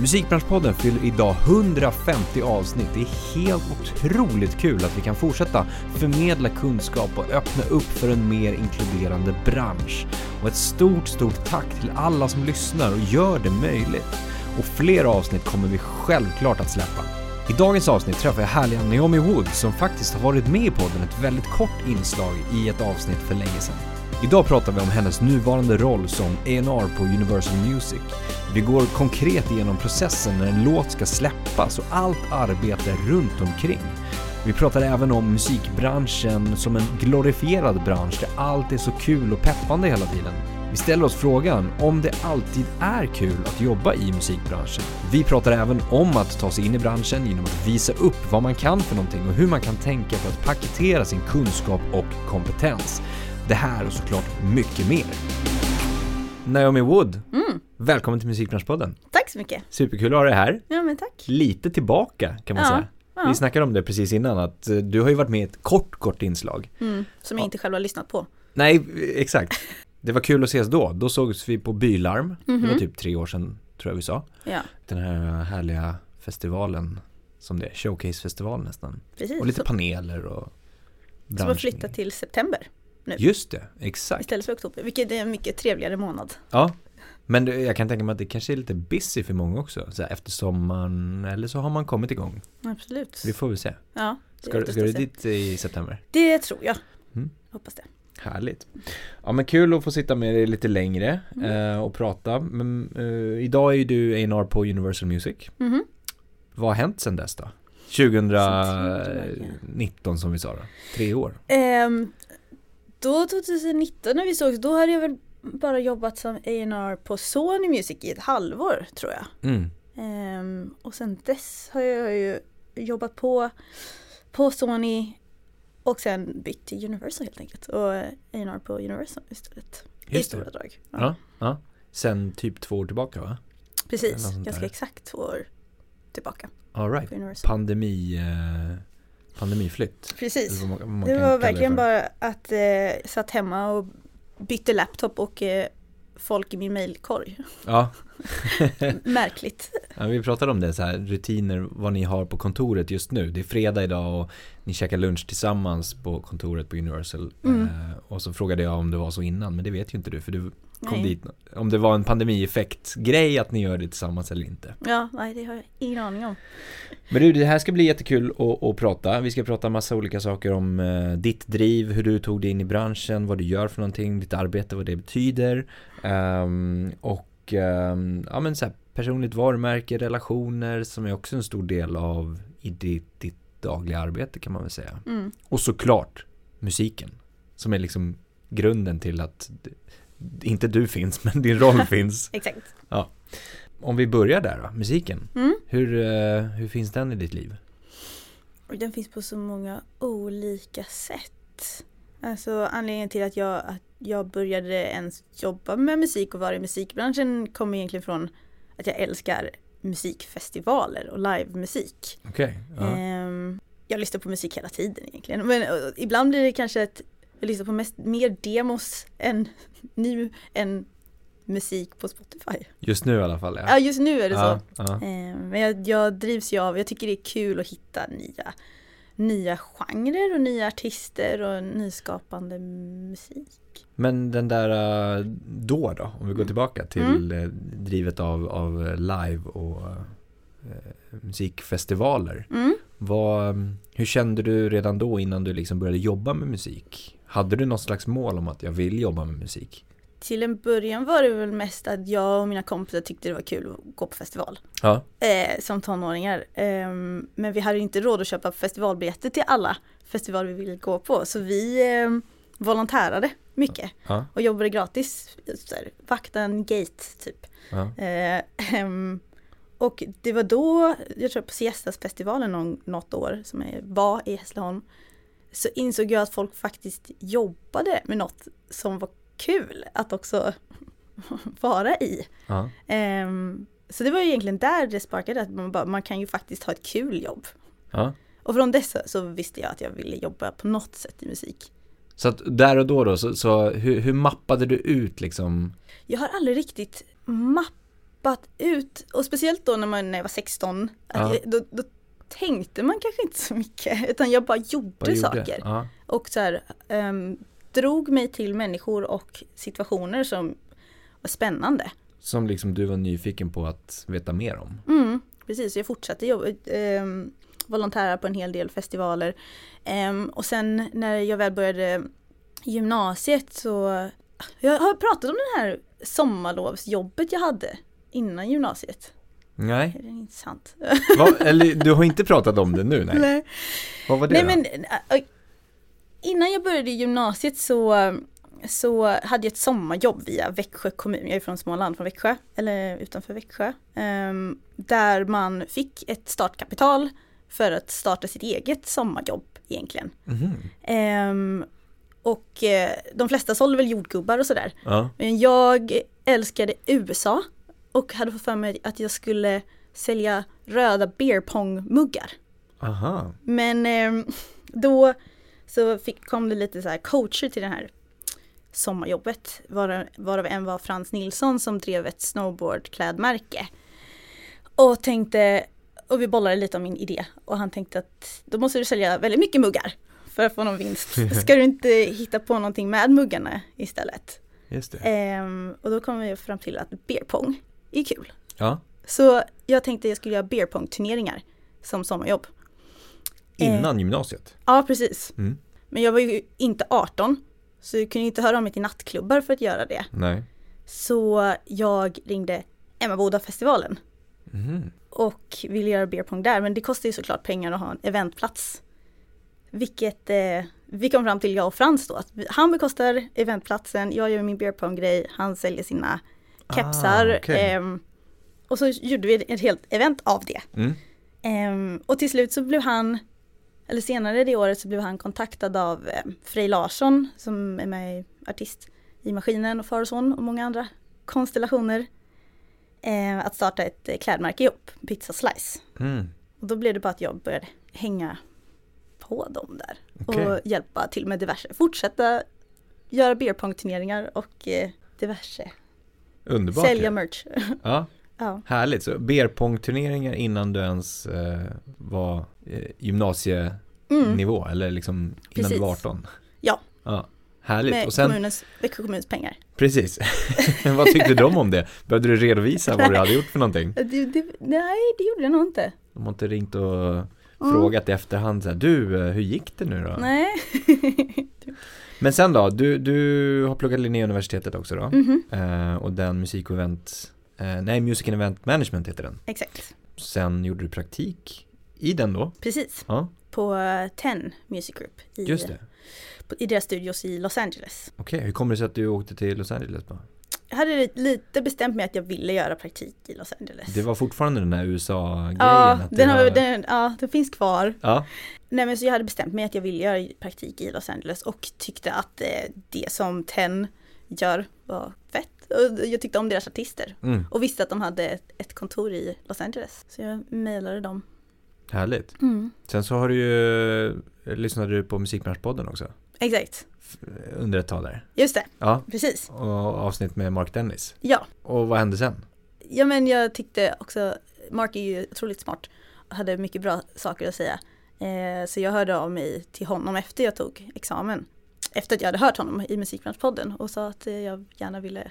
Musikbranschpodden fyller idag 150 avsnitt. Det är helt otroligt kul att vi kan fortsätta förmedla kunskap och öppna upp för en mer inkluderande bransch. Och ett stort, stort tack till alla som lyssnar och gör det möjligt. Och fler avsnitt kommer vi självklart att släppa. I dagens avsnitt träffar jag härliga Naomi Wood som faktiskt har varit med i podden ett väldigt kort inslag i ett avsnitt för länge sedan. Idag pratar vi om hennes nuvarande roll som A&R på Universal Music. Vi går konkret igenom processen när en låt ska släppas och allt arbete runt omkring. Vi pratar även om musikbranschen som en glorifierad bransch där allt är så kul och peppande hela tiden. Vi ställer oss frågan om det alltid är kul att jobba i musikbranschen. Vi pratar även om att ta sig in i branschen genom att visa upp vad man kan för någonting och hur man kan tänka för att paketera sin kunskap och kompetens. Det här och såklart mycket mer. Naomi Wood, Mm, välkommen till Musikbranschpodden. tack så mycket. Superkul att ha dig här. Ja men tack. Lite tillbaka kan man Ja, säga. ja. Vi snackade om det precis innan att eh, du har ju varit med i ett kort, kort inslag. Mm, som jag Ja. inte själv har lyssnat på. Nej, exakt. Det var kul att ses då. Då sågs vi på Bylarm. Det var Mhm. typ tre år sedan tror jag vi sa. Ja, Den här härliga festivalen som det är, showcasefestival nästan. precis. Och lite paneler och som har flyttat till september Just det, exakt. istället för oktober, vilket är en mycket trevligare månad. Ja, men det- jag kan tänka mig att det kanske är lite busy för många också. Så här, efter sommaren, eller så har man kommit igång. Absolut. Vi får väl se. Ja, Ska, ska du dit i september? Det tror jag. Mm. Hoppas det. Härligt. Ja men kul att få sitta med dig lite längre Mm. eh, och prata. Men eh, idag är ju du A&R på Universal Music. Mhm. Vad har hänt sedan dess då? Sen tidigare. 2019 som vi sa då. Tre år. Ehm, då 2019 när vi sågs, då hade jag väl bara jobbat som A&R på Sony Music i ett halvår tror jag. Mm. Ehm, och sen dess har jag ju jobbat på, på Sony och sen bytt till Universal helt enkelt. Och A&R på Universal istället. I Just stora det. drag. Ja. ja. Sen typ två år tillbaka va? Precis, ganska exakt två år tillbaka All right. Pandemi, eh, pandemiflytt. Precis. man- man Det var verkligen för. bara att eh, satt hemma och bytte laptop och eh, folk i min mailkorg. Ja. Märkligt. ja, vi pratade om det så här, rutiner, vad ni har på kontoret just nu. Det är fredag idag och ni käkar lunch tillsammans på kontoret på Universal. Mm. Eh, och så frågade jag om det var så innan, men det vet ju inte du för du kom dit. Om det var en pandemieffekt-grej att ni gör det tillsammans eller inte. Ja, nej det har jag ingen aning om. Men du, det här ska bli jättekul att, att prata. Vi ska prata massa olika saker om eh, ditt driv, hur du tog dig in i branschen, vad du gör för någonting, ditt arbete, vad det betyder. Ehm, och ehm, ja, men så här, personligt varumärke, relationer som är också en stor del av i ditt, ditt dagliga arbete kan man väl säga. Mm. Och såklart musiken, som är liksom grunden till att inte du finns, men din roll finns. Exakt. Om vi börjar där då, musiken. Mm. Hur, eh, hur finns den i ditt liv? Och den finns på så många olika sätt. Alltså anledningen till att jag, att jag började ens jobba med musik och vara i musikbranschen kommer egentligen från att jag älskar musikfestivaler och livemusik. Okej. ja. Ehm, jag lyssnar på musik hela tiden egentligen. Men ibland blir det kanske att jag lyssnar på mest, mer demos än nu än musik på Spotify. Just nu i alla fall. Ja, just nu är det ja, så. ja. Eh, Men jag, jag drivs ju av, jag tycker det är kul att hitta nya, nya genrer och nya artister och nyskapande musik. Men den där eh, då då, om vi går tillbaka till Mm. eh, drivet av, av live och eh, musikfestivaler. Mm. Vad, hur kände du redan då innan du liksom började jobba med musik? Hade du något slags mål om att jag vill jobba med musik? Till en början var det väl mest att jag och mina kompisar tyckte det var kul att gå på festival. Ja. Eh, som tonåringar. Ehm, men vi hade inte råd att köpa festivalbiljetter till alla festivaler vi ville gå på. Så vi eh, volontärade mycket Ja. och jobbade gratis. Här, vakta en gate typ. ja. Eh, ehm, och det var då, jag tror på Siestasfestivalen någon, något år som är, var i Hässleholm. Så insåg jag att folk faktiskt jobbade med något som var kul att också vara i. Ja. Ehm, så det var ju egentligen där det sparkade, att man, bara, man kan ju faktiskt ha ett kul jobb. ja. Och från dessa så visste jag att jag ville jobba på något sätt i musik. Så att där och då då, så, så hur, hur mappade du ut liksom? Jag har aldrig riktigt mappat ut, och speciellt då när, man, när jag var 16, att Ja. jag, då, då tänkte man kanske inte så mycket, utan jag bara gjorde gjorde? saker. Ja. Och så här, ehm, drog mig till människor och situationer som var spännande. Som liksom du var nyfiken på att veta mer om. Mm, precis, jag fortsatte jobba, um, volontära på en hel del festivaler. Ehm, och sen när jag väl började gymnasiet så, jag har pratat om det här sommarlovsjobbet jag hade innan gymnasiet. Nej, Är det inte sant? Va? eller du har inte pratat om det nu? Nej. Nej. Vad var det Nej då? men äh, innan jag började i gymnasiet så, så hade jag ett sommarjobb via Växjö kommun. Jag är från Småland, från Växjö, eller utanför Växjö. ehm, där man fick ett startkapital för att starta sitt eget sommarjobb egentligen. Ehm, och eh, de flesta sålde väl jordgubbar och sådär. Ja. Men jag älskade USA och hade fått för mig att jag skulle sälja röda beerpong-muggar. Aha. Men ehm, då så fick, kom det lite så här coacher till det här sommarjobbet. Varav, varav en var Frans Nilsson som drev ett snowboardklädmärke. Och tänkte, och vi bollade lite om min idé. Och han tänkte att då måste du sälja väldigt mycket muggar för att få någon vinst. Ska du inte hitta på någonting med muggarna istället? Just det. Ehm, och då kom vi fram till att beerpong är kul. Ja. Så jag tänkte jag skulle göra beerpong-turneringar som sommarjobb. Innan gymnasiet. Ja, precis. Mm. Men jag var ju inte 18. Så jag kunde inte höra av mig till nattklubbar för att göra det. Nej. Så jag ringde Emmaboda-festivalen Mhm. och ville göra beerpong där. Men det kostar ju såklart pengar att ha en eventplats. Vilket eh, vi kom fram till, jag och Frans då, att han bekostar eventplatsen, jag gör min beerpong-grej, han säljer sina kepsar. Ah, okej. ehm, och så gjorde vi ett helt event av det. Mm. Ehm, och till slut så blev han, eller senare det året så blev han kontaktad av eh, Frej Larsson som är med i artist i Maskinen och Far och Son och många andra konstellationer. Eh, att starta ett eh, klädmärke ihop, Pizza Slice. Mm. Och då blev det bara att jag började hänga på dem där Okej. och hjälpa till med diverse. Fortsätta göra beerpong-turneringar och eh, diverse. Underbart. Sälja merch. Ja, ja. härligt. Så beerpong-turneringar innan du ens eh, var eh, gymnasienivå Mm. eller liksom innan Precis. du var 18. Ja. Ja, härligt. Med Och sen, kommunens, Växjö kommuns pengar. precis. vad tyckte de om det? Behövde du redovisa vad du hade gjort för någonting? Det, det, nej, det gjorde jag nog inte. De har inte ringt och Mm. frågat i efterhand så här, du, eh, hur gick det nu då? Nej. Men sen då, du, du har pluggat Linnéuniversitetet också då? Mhm, Eh, och den musik och event, eh, nej Music and Event Management heter den. Exakt, Sen gjorde du praktik i den då? precis. Ja, På Ten Music Group i, just det. i deras studios i Los Angeles. Okej, hur kommer det sig att du åkte till Los Angeles då? Hade lite- bestämt mig att jag ville göra praktik i Los Angeles. Det var fortfarande den där USA-grejen? ja, den, har, var... den, ja, den finns kvar. Ja, Nej men så jag hade bestämt mig att jag ville göra praktik i Los Angeles och tyckte att eh, det som Ten gör var fett. Och jag tyckte om deras artister mm, och visste att de hade ett, kontor i Los Angeles. Så jag mejlade dem. härligt. Mm. Sen så har du ju, lyssnade du på Musikbranschpodden också? Exakt, Under ett tag där. just det, Ja, precis. och avsnitt med Mark Dennis. Ja, Och vad hände sen? Ja men jag tyckte också, Mark är ju otroligt smart och hade mycket bra saker att säga. Eh, så jag hörde av mig till honom efter jag tog examen. Efter att jag hade hört honom i Musikbranschpodden och sa att eh, jag gärna ville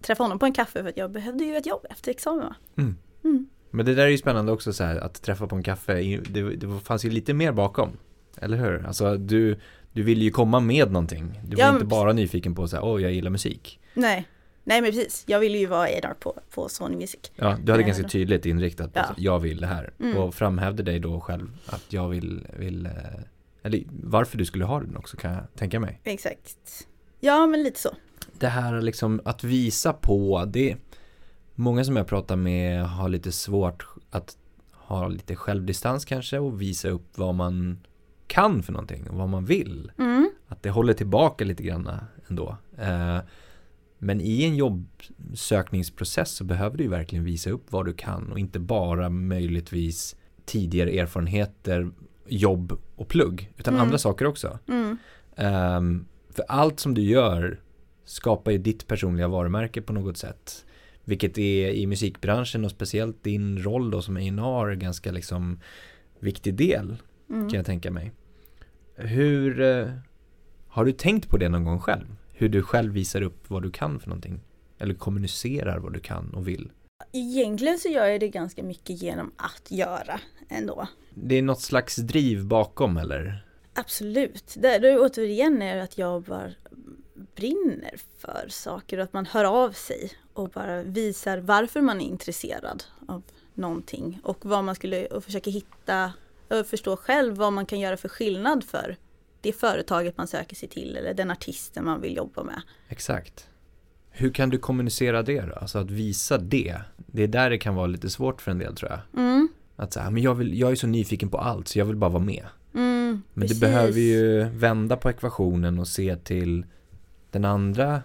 träffa honom på en kaffe för att jag behövde ju ett jobb efter examen. Mm. Mm. Men det där är ju spännande också så här, att träffa på en kaffe, det, det fanns ju lite mer bakom. Eller hur? Alltså du, du ville ju komma med någonting. Du var Ja, inte bara nyfiken på så här, åh jag gillar musik. Nej. Nej men precis, jag ville ju vara A&R på, på Sony Music. Ja, du hade Eh, ganska tydligt inriktat på Ja. jag vill det här. Mm. Och framhävde dig då själv att jag vill, vill eh, eller varför du skulle ha den också kan jag tänka mig. Exakt. Ja men lite så. Det här liksom att visa på, det Många som jag pratar med har lite svårt att ha lite självdistans kanske och visa upp vad man kan för någonting och vad man vill. Mm. Att det håller tillbaka lite grann ändå. Eh, Men i en jobbsökningsprocess så behöver du ju verkligen visa upp vad du kan och inte bara möjligtvis tidigare erfarenheter, jobb och plugg, utan Mm. andra saker också. Mm. Ehm, för allt som du gör skapar ju ditt personliga varumärke på något sätt. Vilket är i musikbranschen och speciellt din roll då som A&R ganska liksom viktig del Mm. kan jag tänka mig. Hur eh, har du tänkt på det någon gång själv? Hur du själv visar upp vad du kan för någonting? Eller kommunicerar vad du kan och vill? Egentligen så gör jag det ganska mycket genom att göra ändå. Det är något slags driv bakom eller? Absolut. Det, det återigen är att jag bara brinner för saker och att man hör av sig och bara visar varför man är intresserad av någonting och vad man skulle och försöka hitta och förstå själv vad man kan göra för skillnad för det företaget man söker sig till eller den artisten man vill jobba med. Exakt. Hur kan du kommunicera det då? Alltså att visa det. Det är där det kan vara lite svårt för en del tror jag. Mm, Att säga, men jag, vill, jag är så nyfiken på allt så jag vill bara vara med. mm, Men precis. du behöver ju vända på ekvationen och se till den andra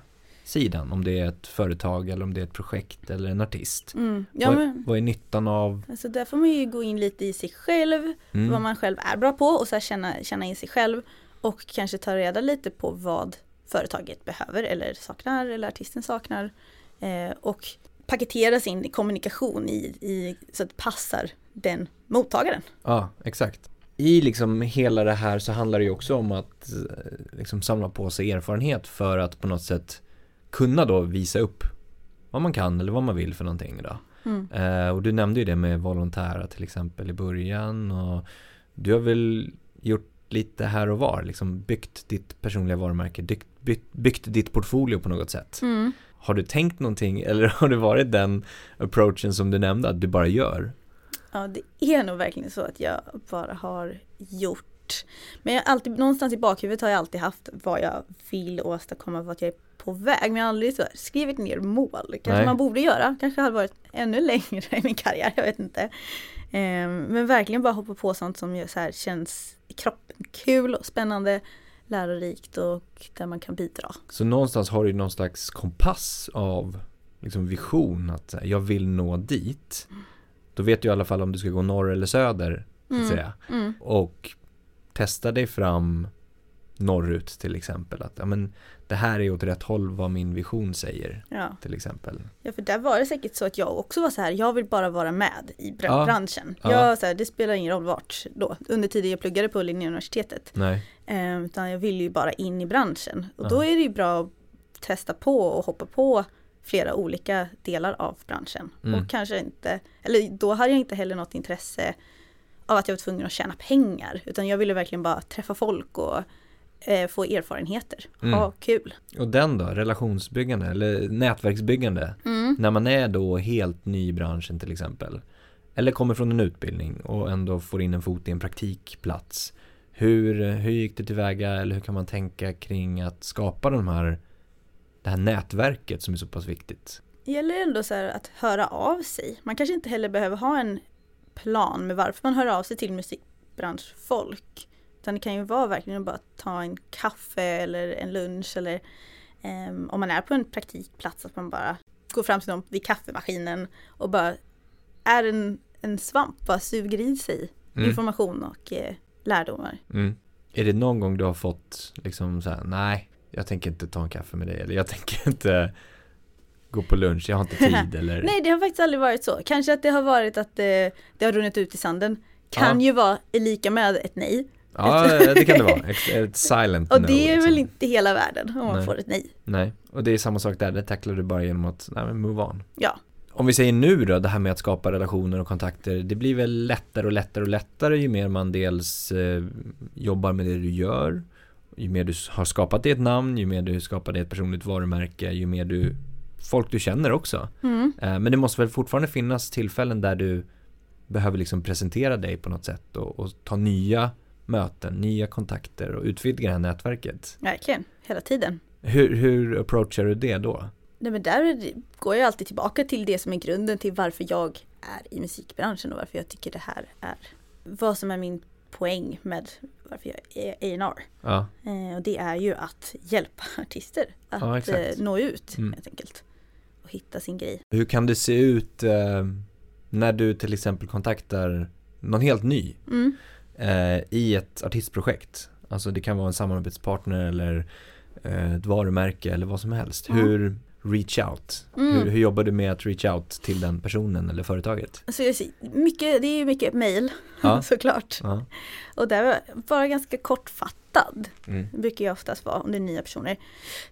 sidan. Om det är ett företag eller om det är ett projekt eller en artist. Mm, ja, vad, men, vad är nyttan av? alltså där får man ju gå in lite i sig själv Mm, vad man själv är bra på och så känna, känna in sig själv och kanske ta reda lite på vad företaget behöver eller saknar eller artisten saknar eh, och paketera sin kommunikation i, i, så att det passar den mottagaren. Ja, exakt. I liksom hela det här så handlar det ju också om att eh, liksom samla på sig erfarenhet för att på något sätt kunna då visa upp vad man kan eller vad man vill för någonting då. Mm. Eh, och du nämnde ju det med volontära till exempel i början och du har väl gjort lite här och var, liksom byggt ditt personliga varumärke, byggt, byggt, byggt ditt portfolio på något sätt. Mm. Har du tänkt någonting eller har det varit den approachen som du nämnde att du bara gör? Ja, det är nog verkligen så att jag bara har gjort. Men jag alltid, någonstans i bakhuvudet har jag alltid haft vad jag vill åstadkomma, vart jag är på väg. Men jag har aldrig så skrivit ner mål. Kanske Nej. man borde göra. Kanske hade varit ännu längre i min karriär, jag vet inte. Ehm, men verkligen bara hoppa på sånt som så här, känns i kroppen kul och spännande, lärorikt och där man kan bidra. Så någonstans har du någon slags kompass av liksom vision att här, jag vill nå dit. Då vet du i alla fall om du ska gå norr eller söder, så att Mm. säga. Mm. Och testa dig fram norrut till exempel. Att ja, men, det här är åt rätt håll vad min vision säger Ja. till exempel. Ja för där var det säkert så att jag också var så här, jag vill bara vara med i br- Ja. branschen. Ja. Jag, så här, det spelar ingen roll vart då, under tiden jag pluggade på Linnéuniversitetet. Nej, Eh, utan jag vill ju bara in i branschen. Och Ja. då är det ju bra att testa på och hoppa på flera olika delar av branschen. Mm. Och kanske inte, eller då hade jag inte heller något intresse av att jag var tvungen att tjäna pengar. Utan jag ville verkligen bara träffa folk och eh, få erfarenheter. Mm. Ha kul. och den då, relationsbyggande eller nätverksbyggande. Mm. När man är då helt ny i branschen till exempel. Eller kommer från en utbildning och ändå får in en fot i en praktikplats. Hur, hur gick det tillväga eller hur kan man tänka kring att skapa de här, det här nätverket som är så pass viktigt? Det gäller ändå så här att höra av sig. Man kanske inte heller behöver ha en plan med varför man hör av sig till musikbranschfolk. Utan det kan ju vara verkligen att bara ta en kaffe eller en lunch eller ehm, om man är på en praktikplats att man bara går fram till någon vid kaffemaskinen och bara är en, en svamp, bara suger i sig Mm. information och eh, lärdomar. Mm. Är det någon gång du har fått liksom så här, nej, jag tänker inte ta en kaffe med dig eller jag tänker inte gå på lunch, jag har inte tid eller? Nej, det har faktiskt aldrig varit så. Kanske att det har varit att det, det har runnit ut i sanden. Kan Ja. ju vara lika med ett nej. Ja, det kan det vara. Ett, ett silent Och no, det är liksom. väl inte hela världen om man Nej. får ett nej. Nej, och det är samma sak där, det tacklar du bara genom att, nej men move on. Ja. Om vi säger nu då, det här med att skapa relationer och kontakter, det blir väl lättare och lättare och lättare ju mer man dels eh, jobbar med det du gör, ju mer du har skapat dig ett namn, ju mer du skapar dig ett personligt varumärke, ju mer du, folk du känner också. Mm. Eh, men det måste väl fortfarande finnas tillfällen där du behöver liksom presentera dig på något sätt och, och ta nya möten, nya kontakter och utvidga det här nätverket. Verkligen, hela tiden. Hur, hur approachar du det då? Nej men där går jag alltid tillbaka till det som är grunden till varför jag är i musikbranschen och varför jag tycker det här är vad som är min poäng med varför jag är A&R. Ja. Eh, och det är ju att hjälpa artister att Ja, eh, nå ut Mm. helt enkelt. Och hitta sin grej. Hur kan det se ut eh, när du till exempel kontaktar någon helt ny Mm. Eh, i ett artistprojekt? Alltså det kan vara en samarbetspartner eller eh, ett varumärke eller vad som helst. Mm. Hur reach out? Mm. Hur, hur jobbar du med att reach out till den personen eller företaget? Alltså mycket, det är ju mycket mail Ja. såklart. Ja. Och där var jag bara ganska kortfattad. Mm. brukar jag oftast vara om det är nya personer.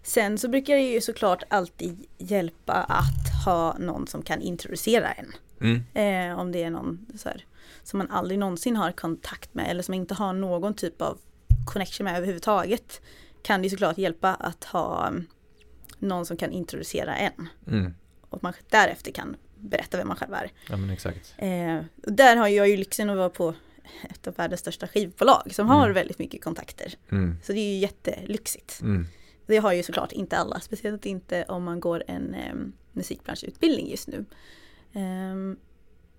Sen så brukar det ju såklart alltid hjälpa att ha någon som kan introducera en. Mm. Eh, om det är någon så här, som man aldrig någonsin har kontakt med eller som inte har någon typ av connection med överhuvudtaget. Kan det såklart hjälpa att ha um, någon som kan introducera en. Mm. Och att man därefter kan berätta vem man själv är. Ja men exakt. Eh, och där har jag ju lyxen att vara på ett av världens största skivbolag som har Mm. väldigt mycket kontakter. Mm. Så det är ju jättelyxigt. Mm. Det har ju såklart inte alla, speciellt inte om man går en eh, musikbranschutbildning just nu. Ehm,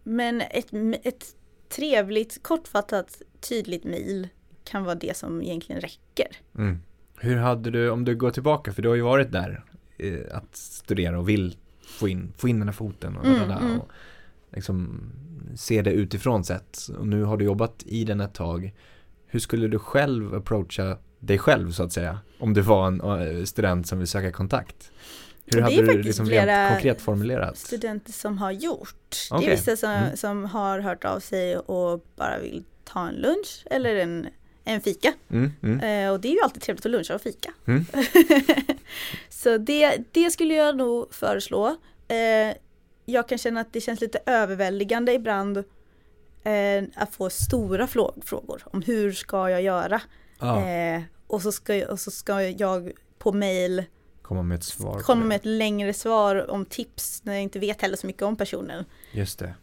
men ett, ett trevligt, kortfattat, tydligt mejl kan vara det som egentligen räcker. Mm. Hur hade du, om du går tillbaka, för du har ju varit där eh, att studera och vill få in, få in den här foten och, Mm, dadada, mm. och liksom se det utifrån sett. Och nu har du jobbat i den ett tag. Hur skulle du själv approacha dig själv så att säga? Om du var en eh, student som vill söka kontakt. Hur Det är hade du liksom rent konkret formulerat? Studenter som har gjort. Det Okej. är vissa som, Mm. som har hört av sig och bara vill ta en lunch eller en, en fika. Mm, mm, Eh, och det är ju alltid trevligt att luncha och fika. Mm. så det, det skulle jag nog föreslå. Eh, jag kan känna att det känns lite överväldigande ibland eh, att få stora frågor om hur ska jag göra. ja, Eh, och, så ska, jag- och så ska jag på mail komma med ett svar. komma med ett längre svar om tips när jag inte vet heller så mycket om personen. Just det.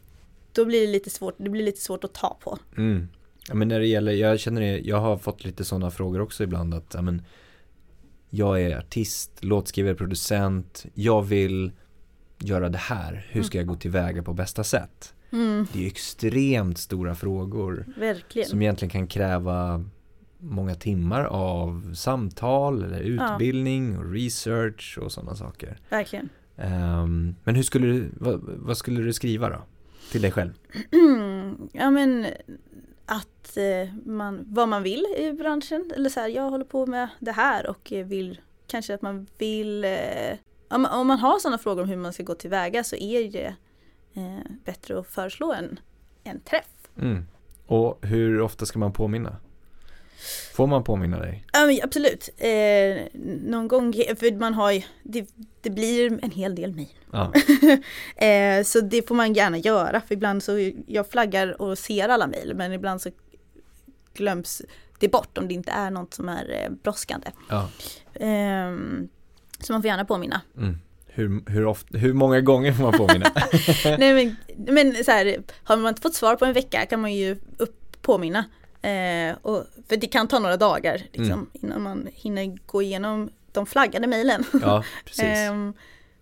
Då blir det lite svårt, det blir lite svårt att ta på. Mm. Ja, men när det gäller, jag känner det, jag har fått lite sådana frågor också ibland att, ja, men, jag är artist, låtskrivare, producent, jag vill göra det här, hur ska jag gå tillväga på bästa sätt? Mm, Det är extremt stora frågor verkligen. som egentligen kan kräva många timmar av samtal eller utbildning och research och sådana saker. Verkligen. Ehm, men hur skulle du, vad, vad skulle du skriva då? Till dig själv? ja men att eh, man, vad man vill i branschen. Eller så här, jag håller på med det här och vill kanske att man vill eh, om, om man har sådana frågor om hur man ska gå tillväga så är det eh, bättre att föreslå en, en träff. Mm. Och hur ofta ska man påminna? Får man påminna dig? Ja absolut. Eh, någon gång, för man har ju, det, det blir en hel del mejl. Ja, Eh, så det får man gärna göra för ibland så, jag flaggar och ser alla mejl men ibland så glöms det bort om det inte är något som är eh, brådskande. ja. Ehm, så man får gärna påminna. Mm. Hur, hur, ofta, hur många gånger får man påminna? Nej men, men så här, har man inte fått svar på en vecka kan man ju upp, påminna. Eh, och, för det kan ta några dagar liksom, Mm. innan man hinner gå igenom de flaggade mejlen. ja. Ehm,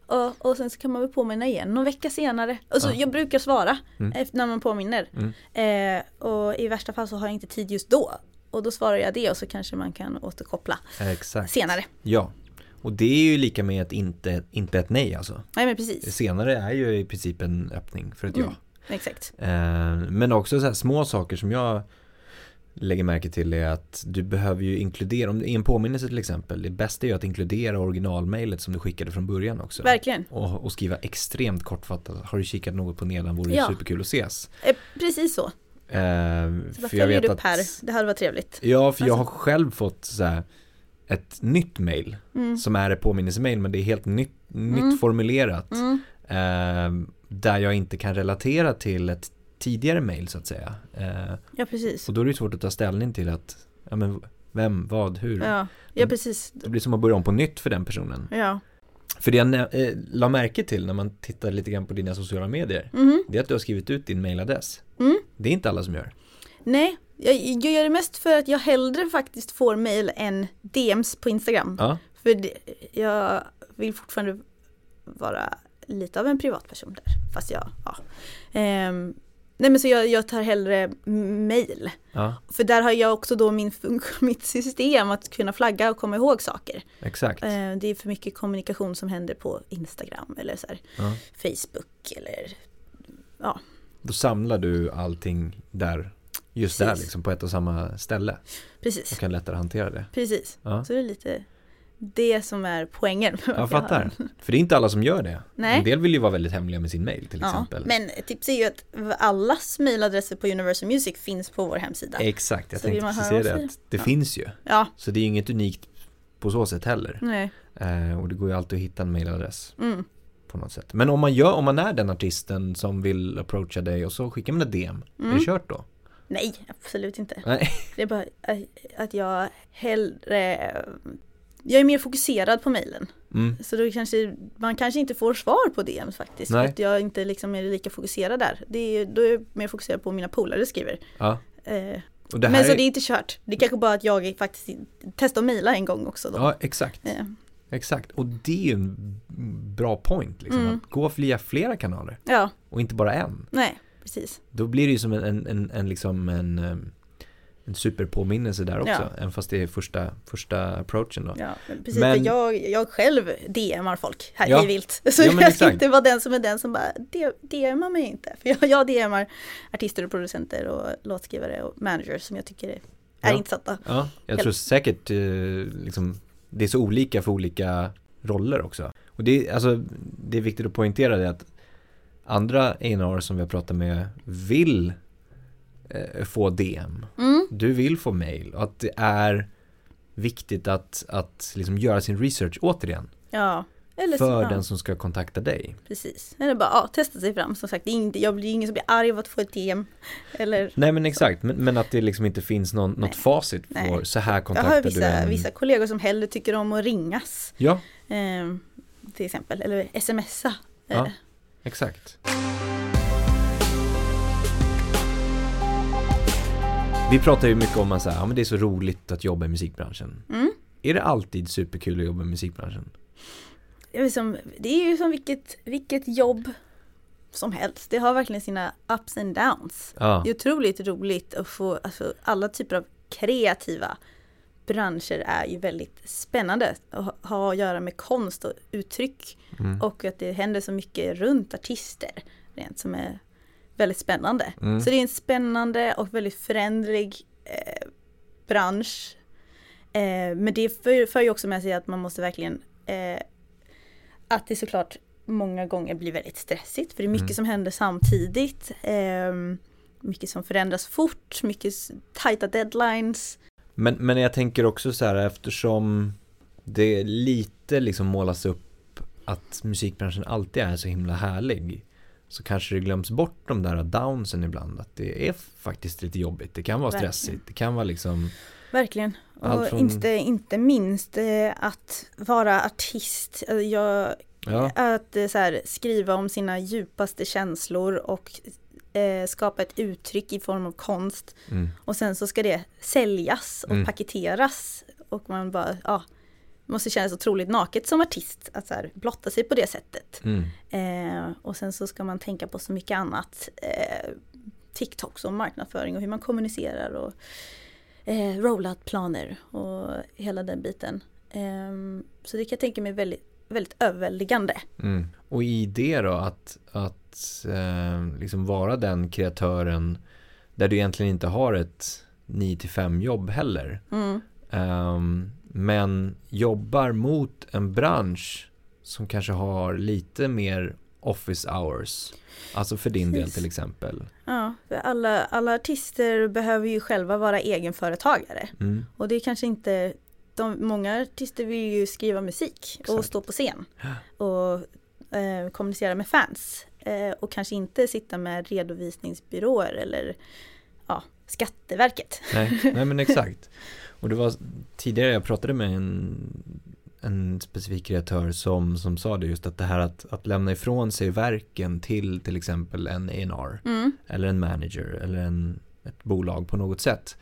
och, och sen så kan man väl påminna igen någon vecka senare. Alltså, Ja. Jag brukar svara Mm. efter när man påminner. Mm. Eh, och i värsta fall så har jag inte tid just då. Och då svarar jag det och så kanske man kan återkoppla Exakt. senare. Ja. Och det är ju lika med ett inte, inte ett nej alltså. Nej men precis. Senare är ju i princip en öppning för ett ja. Mm. Exakt. Eh, men också så här små saker som jag lägger märke till är att du behöver ju inkludera, om är en påminnelse till exempel, det bästa är ju att inkludera originalmailet som du skickade från början också. Verkligen. Och, och skriva extremt kortfattat, har du kikat något på nedan vore det Ja. superkul att ses. Eh, precis så. Eh, Så för jag vet upp att, här. Det hade varit trevligt. Ja, för jag har Alltså- själv fått så här, ett nytt mail Mm. som är ett påminnelsemail men det är helt nytt, Mm. nytt formulerat. Mm. Eh, där jag inte kan relatera till ett tidigare mail så att säga. Eh, Ja precis. och då är det svårt att ta ställning till att, ja men vem, vad, hur. Ja, ja precis. Det blir som att börja om på nytt för den personen. Ja. För det jag eh, la märke till när man tittar lite grann på dina sociala medier, Mhm. det är att du har skrivit ut din mailadress. Mm. Det är inte alla som gör. Nej, jag, jag gör det mest för att jag hellre faktiskt får mail än DMs på Instagram. Ja, För det, jag vill fortfarande vara lite av en privatperson där. Fast jag, ja. Ehm, Nej men så jag, jag tar hellre mail. Ja, För där har jag också då min mitt system att kunna flagga och komma ihåg saker. exakt. Eh, det är för mycket kommunikation som händer på Instagram eller så här, Ja. Facebook eller Då samlar du allting där, just där Precis. liksom på ett och samma ställe precis. och kan lättare hantera det. Precis. Ja, Så det är lite det som är poängen. jag fattar. den. För det är inte alla som gör det. Nej. En del vill ju vara väldigt hemliga med sin mail till Ja, exempel. men ett tips är ju att allas mailadresser på Universal Music finns på vår hemsida. Exakt, jag Så tänkte precis säga det. Att det Ja. finns ju. Ja, Så det är inget unikt på så sätt heller. nej. Eh, och det går ju alltid att hitta en mailadress Mm. på något sätt. Men om man, gör, om man är den artisten som vill approacha dig och så skickar man ett DM, är Mm. det kört då? Nej, absolut inte. Nej. Det är bara att- att jag hellre... Jag är mer fokuserad på mailen. Mm. Så då kanske man kanske inte får svar på DMs faktiskt. Nej. För att jag inte liksom är lika fokuserad där. Det är, då är jag mer fokuserad på vad mina polare skriver. Ja. Eh, men så är... det är inte kört. Det är kanske bara att jag faktiskt testar att mejla en gång också då. Ja, exakt. Eh, Exakt. Och det är en bra point liksom. Mm. Att gå via flera kanaler ja, och inte bara en. nej, precis. Då blir det ju som en, en, en, en liksom en, em, en superpåminnelse där också. Ja. Även fast det är första, första approachen då. Ja, men precis. Men- jag, jag själv DMar folk här Ja. i vilt. Så Ja, jag ska inte vara den som är den som bara "D- DMar mig inte. För jag, jag DMar artister och producenter och låtskrivare och managers som jag tycker är, Ja. intressanta. Ja, jag Helt- tror säkert eh, liksom, det är så olika för olika roller också. Och det, är- alltså, det är viktigt att poängtera det att andra A&R som vi har pratat med vill få DM. Mm, Du vill få mail och att det är viktigt att, att liksom göra sin research återigen ja. Eller så, för ja, den som ska kontakta dig. Precis. Eller bara ja, testa sig fram. Som sagt, inte, jag blir ingen som blir arg av att få ett DM. Eller Nej men exakt, men, men att det liksom inte finns någon, något facit på Nej. så här jag kontaktar har du vissa, en... vissa kollegor som hellre tycker om att ringas. Ja, Eh, till exempel. Eller smsa. Eh, Ja. exakt. Vi pratar ju mycket om att ja, men det är så roligt att jobba i musikbranschen. Mm. Är det alltid superkul att jobba i musikbranschen? Det är, som, det är ju som vilket, vilket jobb som helst. Det har verkligen sina ups and downs. Ja, Det är otroligt roligt att få, alltså alla typer av kreativa branscher är ju väldigt spännande att ha- ha att göra med konst och uttryck mm. och att det händer så mycket runt artister rent som är väldigt spännande. Mm. Så det är en spännande och väldigt förändrig eh, bransch. Eh, men det för, för ju också med sig att man måste verkligen eh, att det såklart många gånger blir väldigt stressigt för det är mycket Mm. som händer samtidigt. Eh, mycket som förändras fort, mycket tajta deadlines. Men, men jag tänker också så här eftersom det lite liksom målas upp att musikbranschen alltid är så himla härlig så kanske det glöms bort de där downsen ibland att det är faktiskt lite jobbigt. Det kan vara Verkligen. stressigt. Det kan vara liksom Verkligen. Och från- inte, inte minst eh, att vara artist. Alltså, Jag, Ja, Att eh, så här, skriva om sina djupaste känslor och eh, skapa ett uttryck i form av konst. mm, Och sen så ska det säljas och Mm. paketeras. Och man bara, ja, måste kännas otroligt naket som artist att så här, blotta sig på det sättet. mm, Eh, och sen så ska man tänka på så mycket annat. Eh, TikToks och marknadsföring och hur man kommunicerar och eh, rollout-planer och hela den biten. Eh, så det kan jag tänka mig väldigt, väldigt överväldigande. mm. Och i det då att, att eh, liksom vara den kreatören där du egentligen inte har ett 9-5 jobb heller. Mm. Ehm, men jobbar mot en bransch som kanske har lite mer office hours. Alltså för din del Precis. till exempel. Ja, alla, alla artister behöver ju själva vara egenföretagare. Mm, Och det är kanske inte, de, många artister vill ju skriva musik och Exakt. stå på scen. Och eh, kommunicera med fans. Eh, och kanske inte sitta med redovisningsbyråer eller ja, Skatteverket. nej, nej men exakt. Och det var tidigare jag pratade med en, en specifik kreatör som, som sa det just att det här att, att lämna ifrån sig verken till till exempel en A&R Mm, eller en manager eller en, ett bolag på något sätt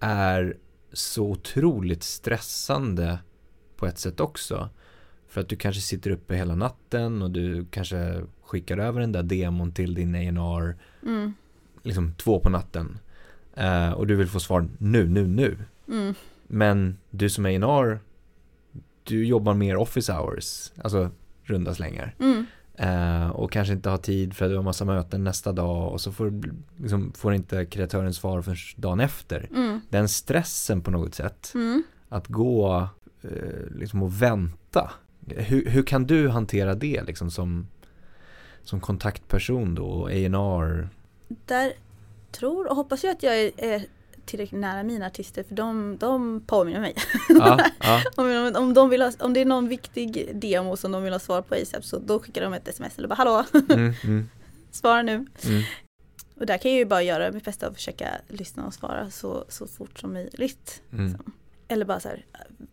är så otroligt stressande på ett sätt också. För att du kanske sitter uppe hela natten och du kanske skickar över den där demon till din A&R mm, liksom två på natten eh, och du vill få svar nu, nu, nu. Mm. Men du som A&R du jobbar mer office hours, alltså runda slängar. Mm. Eh, och kanske inte har tid för att du har massa möten nästa dag och så får, liksom, får inte kreatören svar förrän dagen efter. Mm. Den stressen på något sätt, Mm. att gå eh, liksom och vänta. Hur, hur kan du hantera det liksom som, som kontaktperson då A&R? Där tror och hoppas jag att jag är, är tillräckligt nära mina artister för de, de påminner mig. Ja, ja, om, om, de vill ha, om det är någon viktig demo som de vill ha svar på ASAP så då skickar de ett sms eller bara hallå, mm, mm, svara nu. mm, Och där kan jag ju bara göra mitt bästa och försöka lyssna och svara så, så fort som möjligt. mm. Eller bara så här,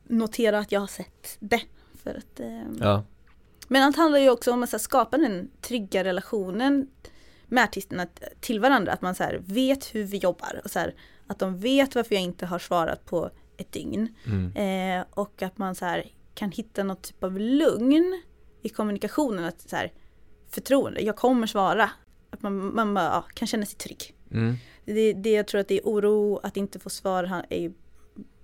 notera att jag har sett det. För att, eh, Ja, Men allt handlar ju också om att här, skapa den trygga relationen med artisterna till varandra. Att man så här, vet hur vi jobbar och så här, att de vet varför jag inte har svarat på ett dygn. mm, Eh, och att man så här, kan hitta något typ av lugn i kommunikationen. Att så här, förtroende, jag kommer svara. Att man, man bara, ja, kan känna sig trygg. mm. Det, det jag tror att det är oro, att inte få svar är ju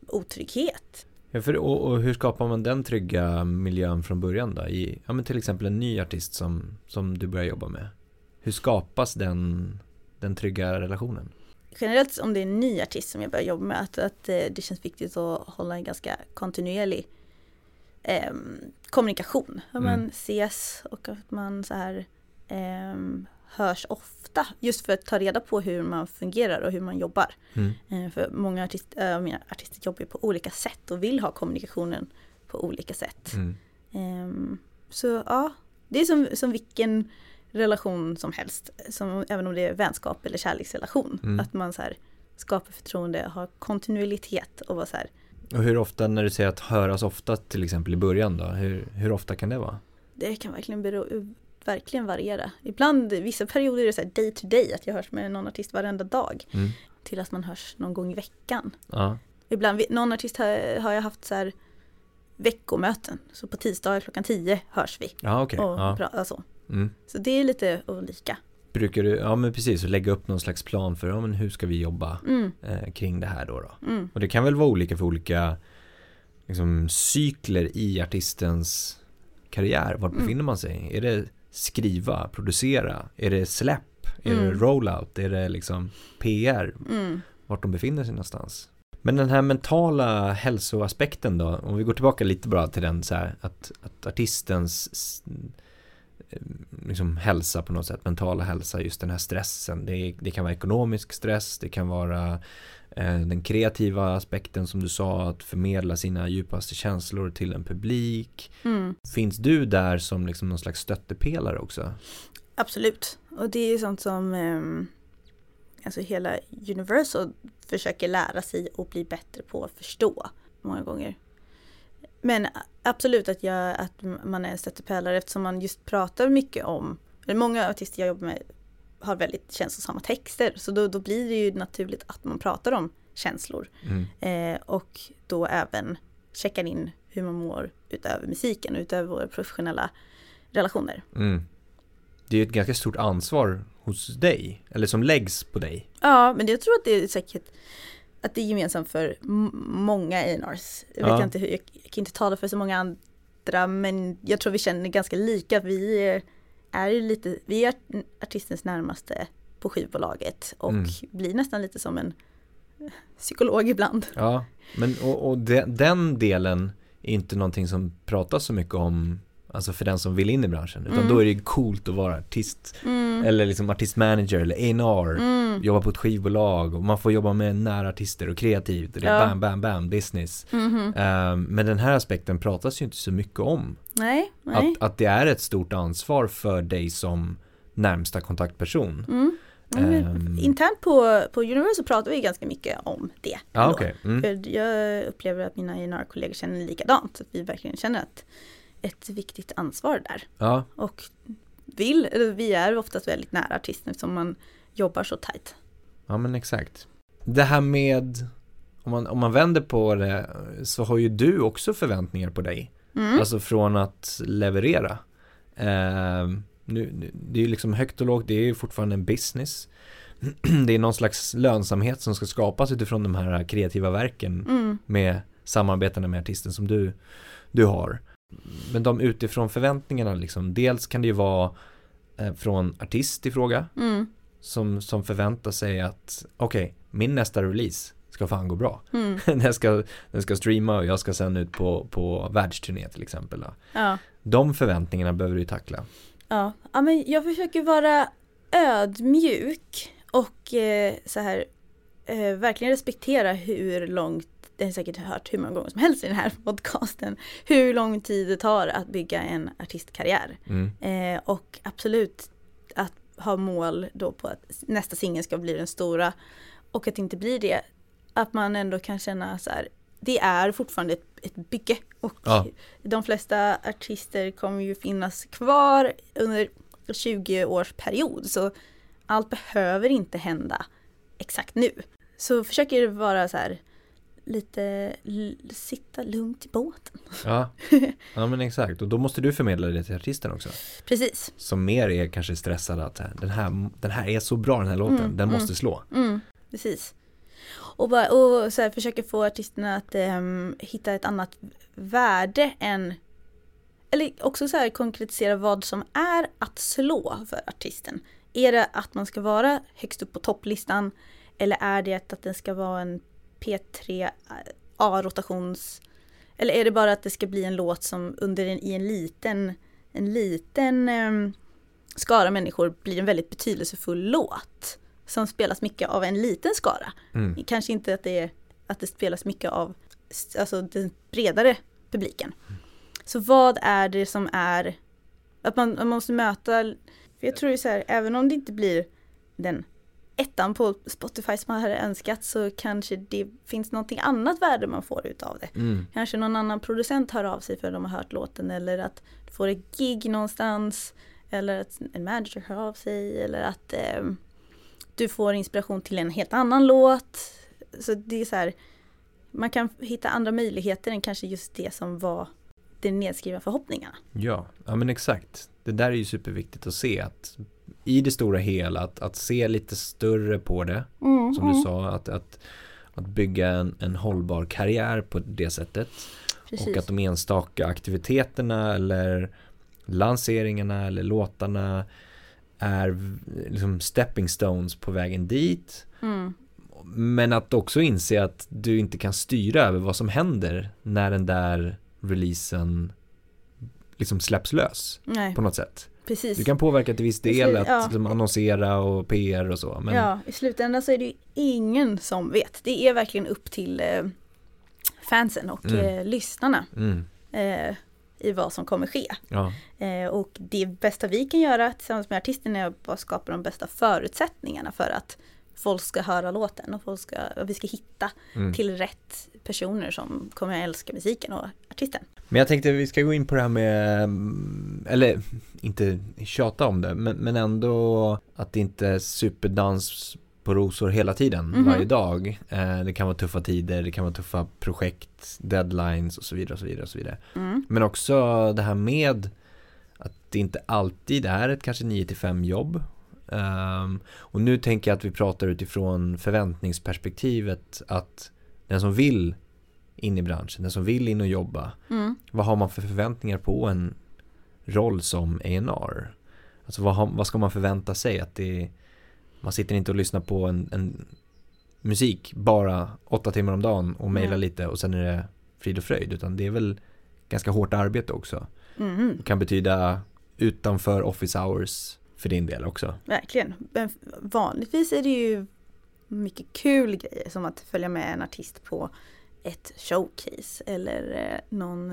otrygghet. Ja, för, och, och hur skapar man den trygga miljön från början då? I, ja, men till exempel en ny artist som, som du börjar jobba med. Hur skapas den, den trygga relationen? Generellt om det är en ny artist som jag börjar jobba med, att, att eh, det känns viktigt att hålla en ganska kontinuerlig ehm, kommunikation. Att Mm. man ses och att man så här ehm, hörs ofta. Just för att ta reda på hur man fungerar och hur man jobbar. Mm. Eh, för många artist, äh, mina artister jobbar på olika sätt och vill ha kommunikationen på olika sätt. Mm. Ehm, så ja, det är som, som vilken relation som helst. Som, även om det är vänskap eller kärleksrelation. Mm. Att man så här, skapar förtroende, har kontinuitet och vara så här. Och hur ofta, när du säger att höras ofta till exempel i början då, hur, hur ofta kan det vara? Det kan verkligen, bero, verkligen variera. Ibland, vissa perioder är det så här day to day, att jag hörs med någon artist varenda dag. Mm. Till att man hörs någon gång i veckan. Ja, Ibland, någon artist har, har jag haft så här veckomöten. Så på tisdagar klockan 10 hörs vi. ja okej. och Ja. pratar så. Mm. Så det är lite olika. Brukar du, ja men precis, och lägga upp någon slags plan för, ja men hur ska vi jobba Mm, eh, kring det här då, då? mm, Och det kan väl vara olika för olika liksom, cykler i artistens karriär. Var Mm. befinner man sig? Är det skriva, producera? Är det släpp? Är det Mm. rollout? Är det liksom PR? mm, Vart de befinner sig någonstans? Men den här mentala hälsoaspekten då, om vi går tillbaka lite bara till den så här att, att artistens liksom hälsa på något sätt, mentala hälsa, just den här stressen. Det, det kan vara ekonomisk stress, det kan vara eh, den kreativa aspekten som du sa, att förmedla sina djupaste känslor till en publik. mm. Finns du där som liksom någon slags stöttepelare också? Absolut. Och det är ju sånt som ehm, alltså hela Universal försöker lära sig och bli bättre på att förstå många gånger. Men absolut att, jag, att man är en stöttepelare eftersom man just pratar mycket om, eller många artister jag jobbar med har väldigt känslosamma texter så då, då blir det ju naturligt att man pratar om känslor. Mm. Eh, och då även checkar in hur man mår utöver musiken, utöver våra professionella relationer. Mm. Det är ju ett ganska stort ansvar hos dig, eller som läggs på dig. Ja, men jag tror att det är säkert att det är gemensamt för många A&Rs. Jag Ja. inte hur, jag kan inte tala för så många andra, men jag tror vi känner ganska lika. Vi är, är ju lite, vi är artistens närmaste på skivbolaget och Mm. blir nästan lite som en psykolog ibland. Ja, men och, och de, den delen är inte någonting som pratas så mycket om Alltså för den som vill in i branschen Utan Mm. då är det coolt att vara artist Mm. Eller liksom artistmanager eller A&R Mm. Jobba på ett skivbolag och man får jobba med nära artister och kreativt och det är Ja. bam, bam, bam, business Mhm. Ehm, Men den här aspekten pratas ju inte så mycket om Nej, nej. att, att det är ett stort ansvar för dig som närmsta kontaktperson Mm. Ehm. Internt på, på Universal pratar vi ganska mycket om det. Ändå. okej, mm. För jag upplever att mina A&R-kollegor känner likadant. Att vi verkligen känner att ett viktigt ansvar där. ja, Och vill, vi är oftast väldigt nära artisten eftersom man jobbar så tajt. Ja men exakt. Det här med, om man, om man vänder på det, så har ju du också förväntningar på dig. Mm. Alltså från att leverera. Eh, nu, nu, det är ju liksom högt och lågt, det är ju fortfarande en business. det är någon slags lönsamhet som ska skapas utifrån de här kreativa verken Mm. med samarbetena med artisten som du, du har. Men de utifrån förväntningarna liksom, dels kan det ju vara eh, från artist i fråga Mm. Som, som förväntar sig att okej, min nästa release ska fan gå bra. Mm. den, ska, den ska streama och jag ska sen ut på, på världsturné till exempel. Ja. De förväntningarna behöver du tackla. Ja. ja, men jag försöker vara ödmjuk och eh, så här eh, verkligen respektera hur långt, det har säkert hört hur många gånger som helst i den här podcasten, hur lång tid det tar att bygga en artistkarriär. Mm. Eh, och absolut att ha mål då på att nästa singel ska bli den stora och att det inte blir det. Att man ändå kan känna så här, det är fortfarande ett, ett bygge och Ja. de flesta artister kommer ju finnas kvar under 20 års period så allt behöver inte hända exakt nu. Så försöker vara så här lite sitta lugnt i båten. Ja. ja, men exakt. Och då måste du förmedla det till artisten också. Precis. Som mer är kanske stressad att här, den här, den här är så bra den här låten, Mm, den mm. måste slå. Mm, precis. Och, bara, och så här, försöka få artisterna att ehm, hitta ett annat värde än eller också så här konkretisera vad som är att slå för artisten. Är det att man ska vara högst upp på topplistan eller är det att den ska vara en P3 A-rotations eller är det bara att det ska bli en låt som under en, i en liten en liten ehm, skara människor blir en väldigt betydelsefull låt som spelas mycket av en liten skara. Mm. Kanske inte att det, är, att det spelas mycket av alltså, den bredare publiken. Så vad är det som är att man, man måste möta, för jag tror ju så här, även om det inte blir den ettan på Spotify som man hade önskat så kanske det finns någonting annat värde man får utav det. Mm. Kanske någon annan producent hör av sig för att de har hört låten eller att du får ett gig någonstans. Eller att en manager hör av sig eller att eh, du får inspiration till en helt annan låt. Så det är så här, man kan hitta andra möjligheter än kanske just det som var de nedskrivna förhoppningarna. Ja, ja men exakt. Det där är ju superviktigt att se att i det stora hela att, att se lite större på det som du sa att, att, att bygga en, en hållbar karriär på det sättet Precis. och att de enstaka aktiviteterna eller lanseringarna eller låtarna är liksom stepping stones på vägen dit Mm. men att också inse att du inte kan styra över vad som händer när den där releasen liksom släpps lös Nej, på något sätt. Precis. Du kan påverka till viss del att ja. liksom annonsera och PR och så. Men, Ja, i slutändan så är det ju ingen som vet. Det är verkligen upp till eh, fansen och Mm. eh, lyssnarna mm, eh, i vad som kommer ske. ja, Eh, och det bästa vi kan göra tillsammans med artisten är att skapa de bästa förutsättningarna för att folk ska höra låten och folk ska, och vi ska hitta mm. till rätt personer som kommer att älska musiken och artisten. Men jag tänkte vi ska gå in på det här med, mm, eller inte tjata om det, men, men ändå att det inte är superdans på rosor hela tiden, Mhm. varje dag. Eh, det kan vara tuffa tider, det kan vara tuffa projekt, deadlines och så vidare. Och så vidare, och så vidare. Mm. Men också det här med att det inte alltid är ett kanske 9-5 jobb. Ehm, och nu tänker jag att vi pratar utifrån förväntningsperspektivet att den som vill in i branschen, den som vill in och jobba, Mm. vad har man för förväntningar på en roll som A&R? Alltså vad, har, vad ska man förvänta sig? Att det, man sitter inte och lyssnar på en, en musik bara åtta timmar om dagen och mejlar Nej. lite och sen är det frid och fröjd. Utan det är väl ganska hårt arbete också. Mhm. Det kan betyda utanför office hours för din del också. Verkligen. Men vanligtvis är det ju mycket kul grejer som att följa med en artist på ett showcase eller eh, någon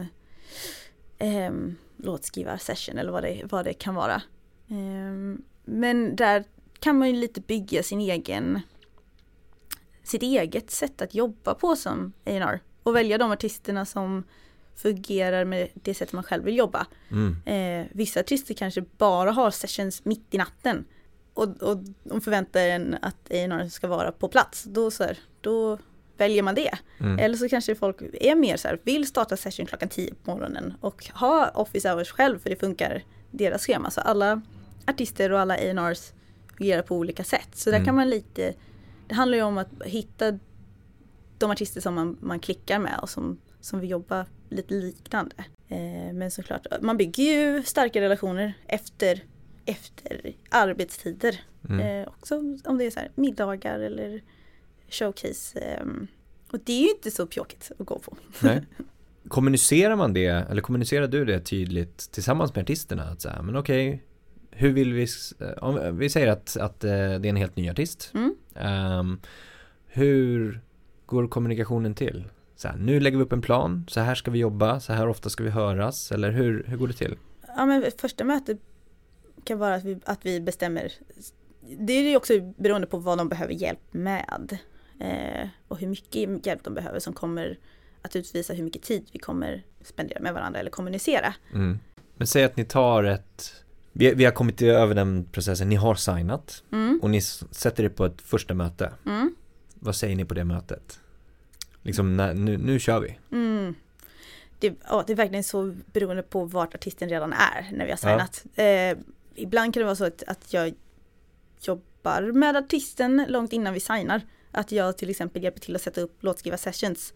eh, låtskrivarsession eller vad det, vad det kan vara. Ehm, men där kan man ju lite bygga sin egen sitt eget sätt att jobba på som A&R och välja de artisterna som fungerar med det sättet man själv vill jobba. Mm. Eh, vissa artister kanske bara har sessions mitt i natten. Och, och de förväntar en att A&R ska vara på plats. Då, så här, då väljer man det. Mm. Eller så kanske folk är mer så här, vill starta session klockan 10 på morgonen och ha office hours själv för det funkar deras schema. Så alla artister och alla A&Rs fungerar på olika sätt. Så där Mm. kan man lite, det handlar ju om att hitta de artister som man, man klickar med och som, som vill jobba lite liknande. Eh, men såklart, man bygger ju starka relationer efter, efter arbetstider. Mm. Eh, också om det är så här middagar eller showcase. ehm. och det är ju inte så pjåkigt att gå på. Nej. Kommunicerar man det, eller kommunicerar du det tydligt tillsammans med artisterna? Att säga, men okej, hur vill vi, eh, om vi säger att, att eh, det är en helt ny artist. Mm. Ehm, hur går kommunikationen till? Så här, nu lägger vi upp en plan, så här ska vi jobba, så här ofta ska vi höras, eller hur, hur går det till? Ja men första mötet kan vara att vi, att vi bestämmer. Det är ju också beroende på vad de behöver hjälp med. Eh, och hur mycket hjälp de behöver som kommer att utvisa hur mycket tid vi kommer spendera med varandra eller kommunicera. Mm. Men säg att ni tar ett, vi, vi har kommit över den processen, ni har signat Mm, och ni sätter det på ett första möte. mm, Vad säger ni på det mötet? Liksom, när, nu, nu kör vi. mm. Det, ja, det är verkligen så beroende på vart artisten redan är när vi har Ja. signat. Eh, ibland kan det vara så att, att jag jobbar med artisten långt innan vi signar. Att jag till exempel hjälper till att sätta upp låtskriva sessions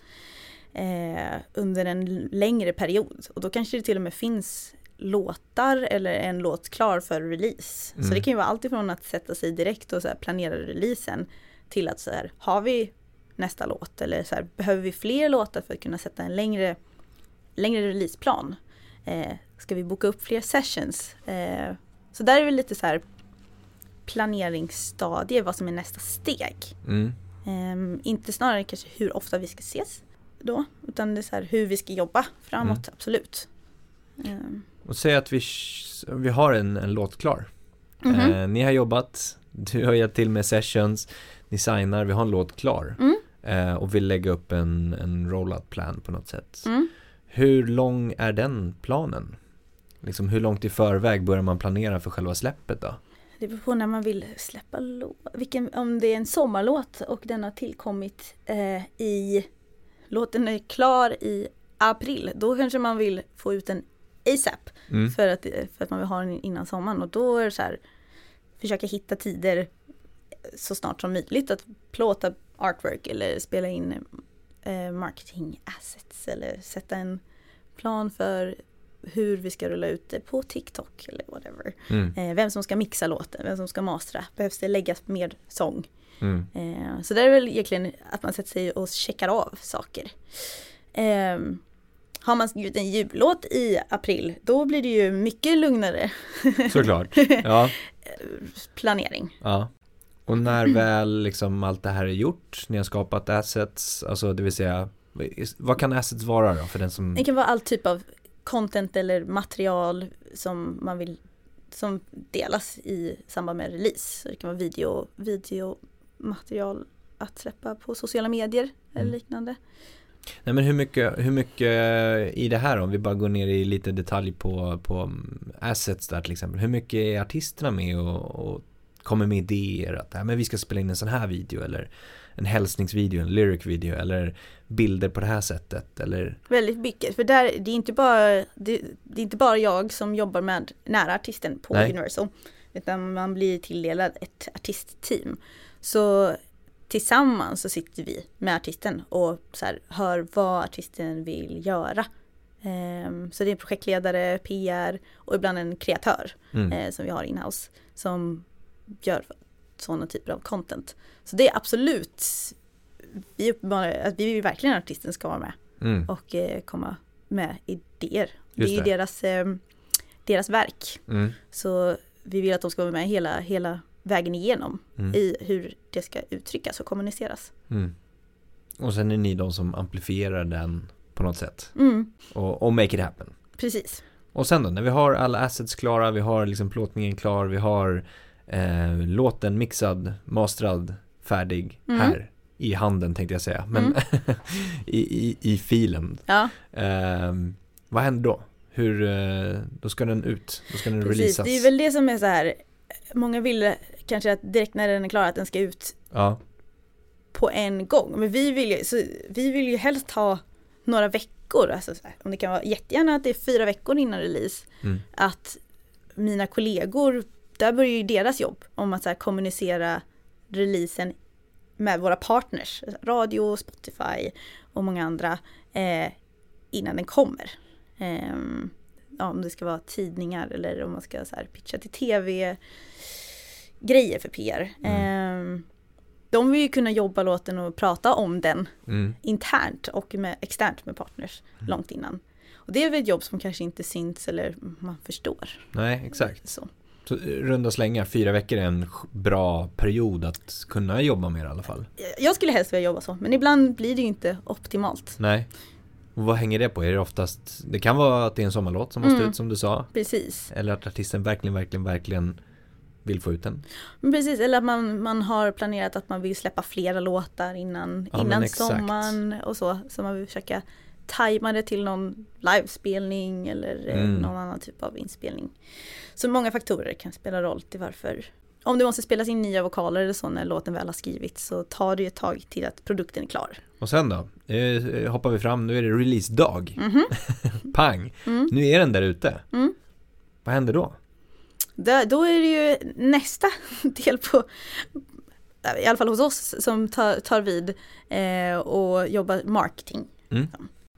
eh, under en längre period. Och då kanske det till och med finns låtar eller en låt klar för release. Mm. Så det kan ju vara allt ifrån att sätta sig direkt och så planera releasen till att så här, har vi nästa låt eller så här, behöver vi fler låtar för att kunna sätta en längre, längre releaseplan? Eh, ska vi boka upp fler sessions? Eh, så där är det lite så här planeringsstadie, vad som är nästa steg. Mm. Ehm, inte snarare kanske hur ofta vi ska ses då, utan det är så här hur vi ska jobba framåt, Mm. absolut. Ehm, Och säg att vi, vi har en, en låt klar. mhm. Eh, ni har jobbat, du har hjälpt till med sessions, ni signar, vi har en låt klar. Mm. Eh, och vill lägga upp en, en rollout plan på något sätt. Mm. Hur lång är den planen? Liksom hur långt i förväg börjar man planera för själva släppet då? Det beror på när man vill släppa låt. Vilken, om det är en sommarlåt och den har tillkommit eh, i Låten är klar i april. Då kanske man vill få ut en ASAP. Mm. För, att, för att man vill ha den innan sommaren. Och då är det så här Försöka hitta tider så snart som möjligt. Att plåta artwork eller spela in eh, marketing assets. Eller sätta en plan för hur vi ska rulla ut det på TikTok eller whatever. Mm. Eh, vem som ska mixa låten, vem som ska mastra. Behövs det läggas mer sång? Mm. Eh, så det är väl egentligen att man sätter sig och checkar av saker. Eh, har man skrivit en jullåt i april, då blir det ju mycket lugnare Såklart. Ja, planering. ja. Och när väl liksom allt det här är gjort, ni har skapat assets, alltså det vill säga, vad kan assets vara då för den som... Det kan vara all typ av content eller material som man vill som delas i samband med release. Så det kan vara video, videomaterial att släppa på sociala medier eller Mm. liknande. Nej men hur mycket, hur mycket i det här om vi bara går ner i lite detalj på, på mm, assets där till exempel. Hur mycket är artisterna med och, och kommer med idéer att men vi ska spela in en sån här video eller en hälsningsvideo, en lyric video eller bilder på det här sättet eller Väldigt mycket, för där, det, är inte bara, det, det är inte bara jag som jobbar med nära artisten på Nej. Universal. Utan man blir tilldelad ett artistteam. Så tillsammans så sitter vi med artisten och så här, hör vad artisten vill göra. Ehm, så det är en projektledare, PR och ibland en kreatör mm. eh, som vi har inhouse som gör sådana typer av content. Så det är absolut, vi, uppmanar, att vi vill verkligen att artisten ska vara med Mm. och eh, komma med idéer. det Just är ju det. deras, eh, deras verk. Mm. Så vi vill att de ska vara med hela, hela vägen igenom Mm. i hur det ska uttryckas och kommuniceras. Mm. Och sen är ni de som amplifierar den på något sätt Mm, och, och make it happen. precis. Och sen då, när vi har alla assets klara, vi har liksom plåtningen klar, vi har eh, låten mixad, mastrad, färdig Mm. här i handen tänkte jag säga, men i, i, i filen. Ja, Ehm, vad händer då? Hur, eh, då ska den ut, då ska den precis. releasas. Det är väl det som är så här, många vill kanske att direkt när den är klar att den ska ut Ja, på en gång. Men vi vill ju, så vi vill ju helst ha några veckor, alltså så här, om det kan vara jättegärna att det är fyra veckor innan release. mm. Att mina kollegor där börjar ju deras jobb om att så kommunicera releasen med våra partners, radio, Spotify och många andra eh, innan den kommer. Eh, ja, om det ska vara tidningar eller om man ska så pitcha till tv, grejer för PR. Mm. Eh, de vill ju kunna jobba låten och prata om den mm. internt och med, externt med partners mm. långt innan. Och det är väl ett jobb som kanske inte syns eller man förstår. Nej, exakt. Så. Så runda slängar, fyra veckor är en bra period att kunna jobba med i alla fall. Jag skulle helst vilja jobba så, men ibland blir det ju inte optimalt. Nej. Och vad hänger det på? Är det oftast, det kan vara att det är en sommarlåt som måste mm. ut som du sa. Precis. Eller att artisten verkligen, verkligen, verkligen vill få ut den. Men precis, eller att man, man har planerat att man vill släppa flera låtar innan, ja, innan sommaren och så. Så man vill försöka tajma det till någon livespelning eller eh, mm. någon annan typ av inspelning. Så många faktorer kan spela roll till varför. Om det måste spelas in nya vokaler eller så när låten väl har skrivits så tar det ju ett tag till att produkten är klar. Och sen då? Eh, hoppar vi fram, nu är det releasedag. Mm -hmm. Pang! Mm. Nu är den där ute. Mm. Vad händer då? Då, då är det ju nästa del på i alla fall hos oss som tar, tar vid eh, och jobbar marketing. Mm.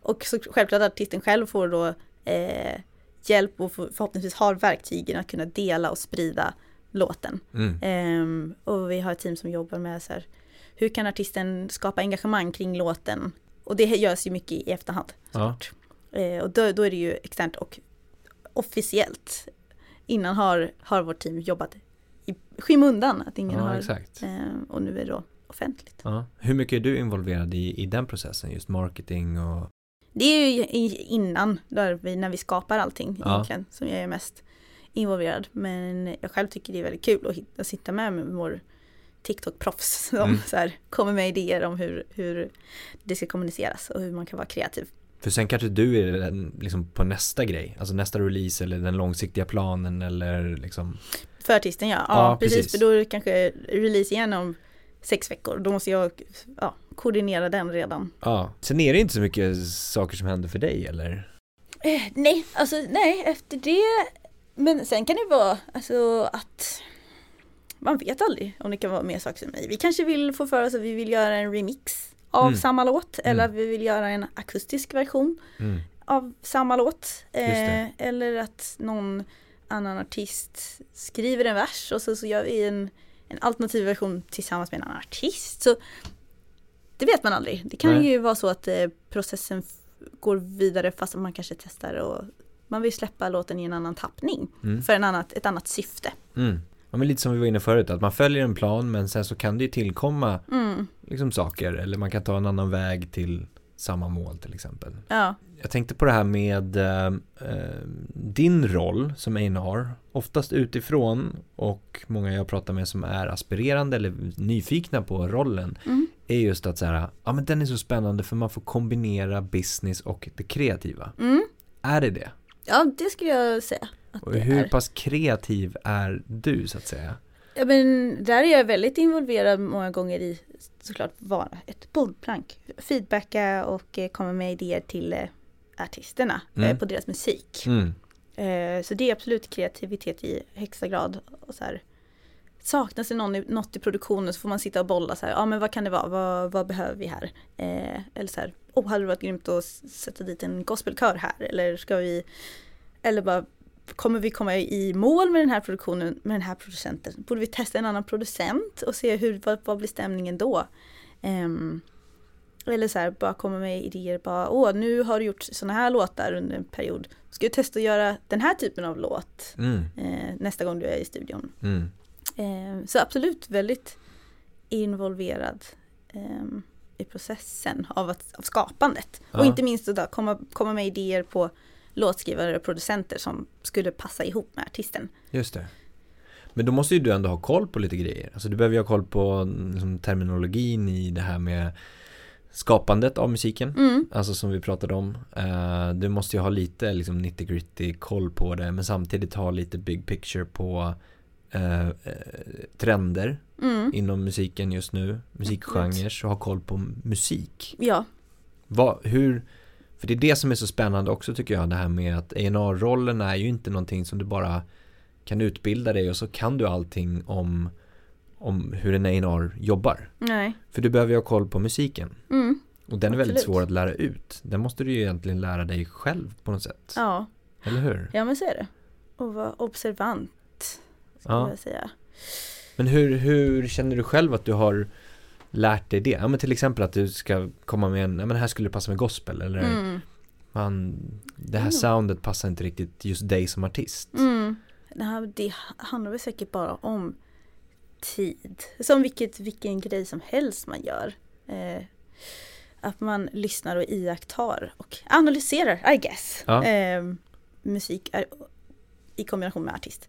Och så självklart att artisten själv får då eh, hjälp och förhoppningsvis har verktygen att kunna dela och sprida låten. Mm. Eh, och vi har ett team som jobbar med så här, hur kan artisten skapa engagemang kring låten? Och det görs ju mycket i efterhand. Ja. Eh, och då, då, är det ju externt och officiellt. Innan har, har vårt team jobbat i skymundan, att ingen ja, har, eh, och nu är det då offentligt. Ja. Hur mycket är du involverad i, i den processen, just marketing och det är ju innan, där vi, när vi skapar allting ja. egentligen, som jag är mest involverad. Men jag själv tycker det är väldigt kul att, hitta, att sitta med med vår TikTok-proffs som mm. så här, kommer med idéer om hur, hur det ska kommuniceras och hur man kan vara kreativ. För sen kanske du är liksom på nästa grej, alltså nästa release eller den långsiktiga planen eller liksom För artisten ja, ja, ja precis. precis. för då är det kanske release igen om sex veckor. Då måste jag ja, koordinera den redan. Ja, sen är det inte så mycket saker som händer för dig eller? Eh, nej, alltså nej, efter det. Men sen kan det vara alltså att man vet aldrig om det kan vara mer saker som mig. Vi kanske vill få för oss att vi vill göra en remix av mm. samma låt eller mm. att vi vill göra en akustisk version mm. av samma låt. Eh, eller att någon annan artist skriver en vers och så, så gör vi en en alternativ version tillsammans med en annan artist. Så det vet man aldrig. Det kan Nej. ju vara så att eh, processen går vidare fast man kanske testar och man vill släppa låten i en annan tappning mm. för en annat, ett annat syfte. Mm. Ja, men lite som vi var inne förut, att man följer en plan men sen så kan det ju tillkomma mm. liksom saker eller man kan ta en annan väg till samma mål till exempel. Ja. Jag tänkte på det här med eh, eh din roll som A&R oftast utifrån och många jag pratar med som är aspirerande eller nyfikna på rollen mm. är just att så här, ja men den är så spännande för man får kombinera business och det kreativa. Mm. Är det det? Ja, det skulle jag säga. och hur är. pass kreativ är du så att säga? Ja men där är jag väldigt involverad många gånger i såklart vara ett bollplank. Feedbacka och eh, komma med idéer till eh, artisterna eh, mm. på deras musik. Mm. Så det är absolut kreativitet i högsta grad. Och så här, saknas det någon, något i produktionen så får man sitta och bolla så här, ja men vad kan det vara, vad, vad behöver vi här? Eh, eller så här, oh hade det varit grymt att sätta dit en gospelkör här eller ska vi, eller bara kommer vi komma i mål med den här produktionen med den här producenten? Borde vi testa en annan producent och se hur, vad, vad blir stämningen då? Um, eller så här, bara komma med idéer, bara åh nu har du gjort sådana här låtar under en period. Ska du testa att göra den här typen av låt mm. eh, nästa gång du är i studion? Mm. Eh, så absolut väldigt involverad eh, i processen av, att, av skapandet. Ja. Och inte minst att komma, komma med idéer på låtskrivare och producenter som skulle passa ihop med artisten. Just det. Men då måste ju du ändå ha koll på lite grejer. Alltså du behöver ju ha koll på liksom, terminologin i det här med skapandet av musiken. Mm. Alltså som vi pratade om. Uh, du måste ju ha lite liksom, nitty gritty koll på det men samtidigt ha lite big picture på uh, trender mm. inom musiken just nu. Musikgenrer och ha koll på musik. Ja. Vad, hur, för det är det som är så spännande också tycker jag, det här med att A&R-rollen är ju inte någonting som du bara kan utbilda dig och så kan du allting om, om hur en A&R jobbar. Nej. För du behöver ju ha koll på musiken. Mm. Och den är väldigt Absolut. svår att lära ut. Den måste du ju egentligen lära dig själv på något sätt. Ja. Eller hur? ja, men så är det. Och vara observant, ska Ja. jag säga. Men hur, hur känner du själv att du har lärt dig det? Ja men till exempel att du ska komma med en, ja men här skulle det passa med gospel eller Mm. man, det här Mm. soundet passar inte riktigt just dig som artist. Mm. Det, här, det handlar väl säkert bara om tid. Som vilket, vilken grej som helst man gör. Eh, att man lyssnar och iakttar och analyserar, I guess. Ja. Eh, musik är, i kombination med artist.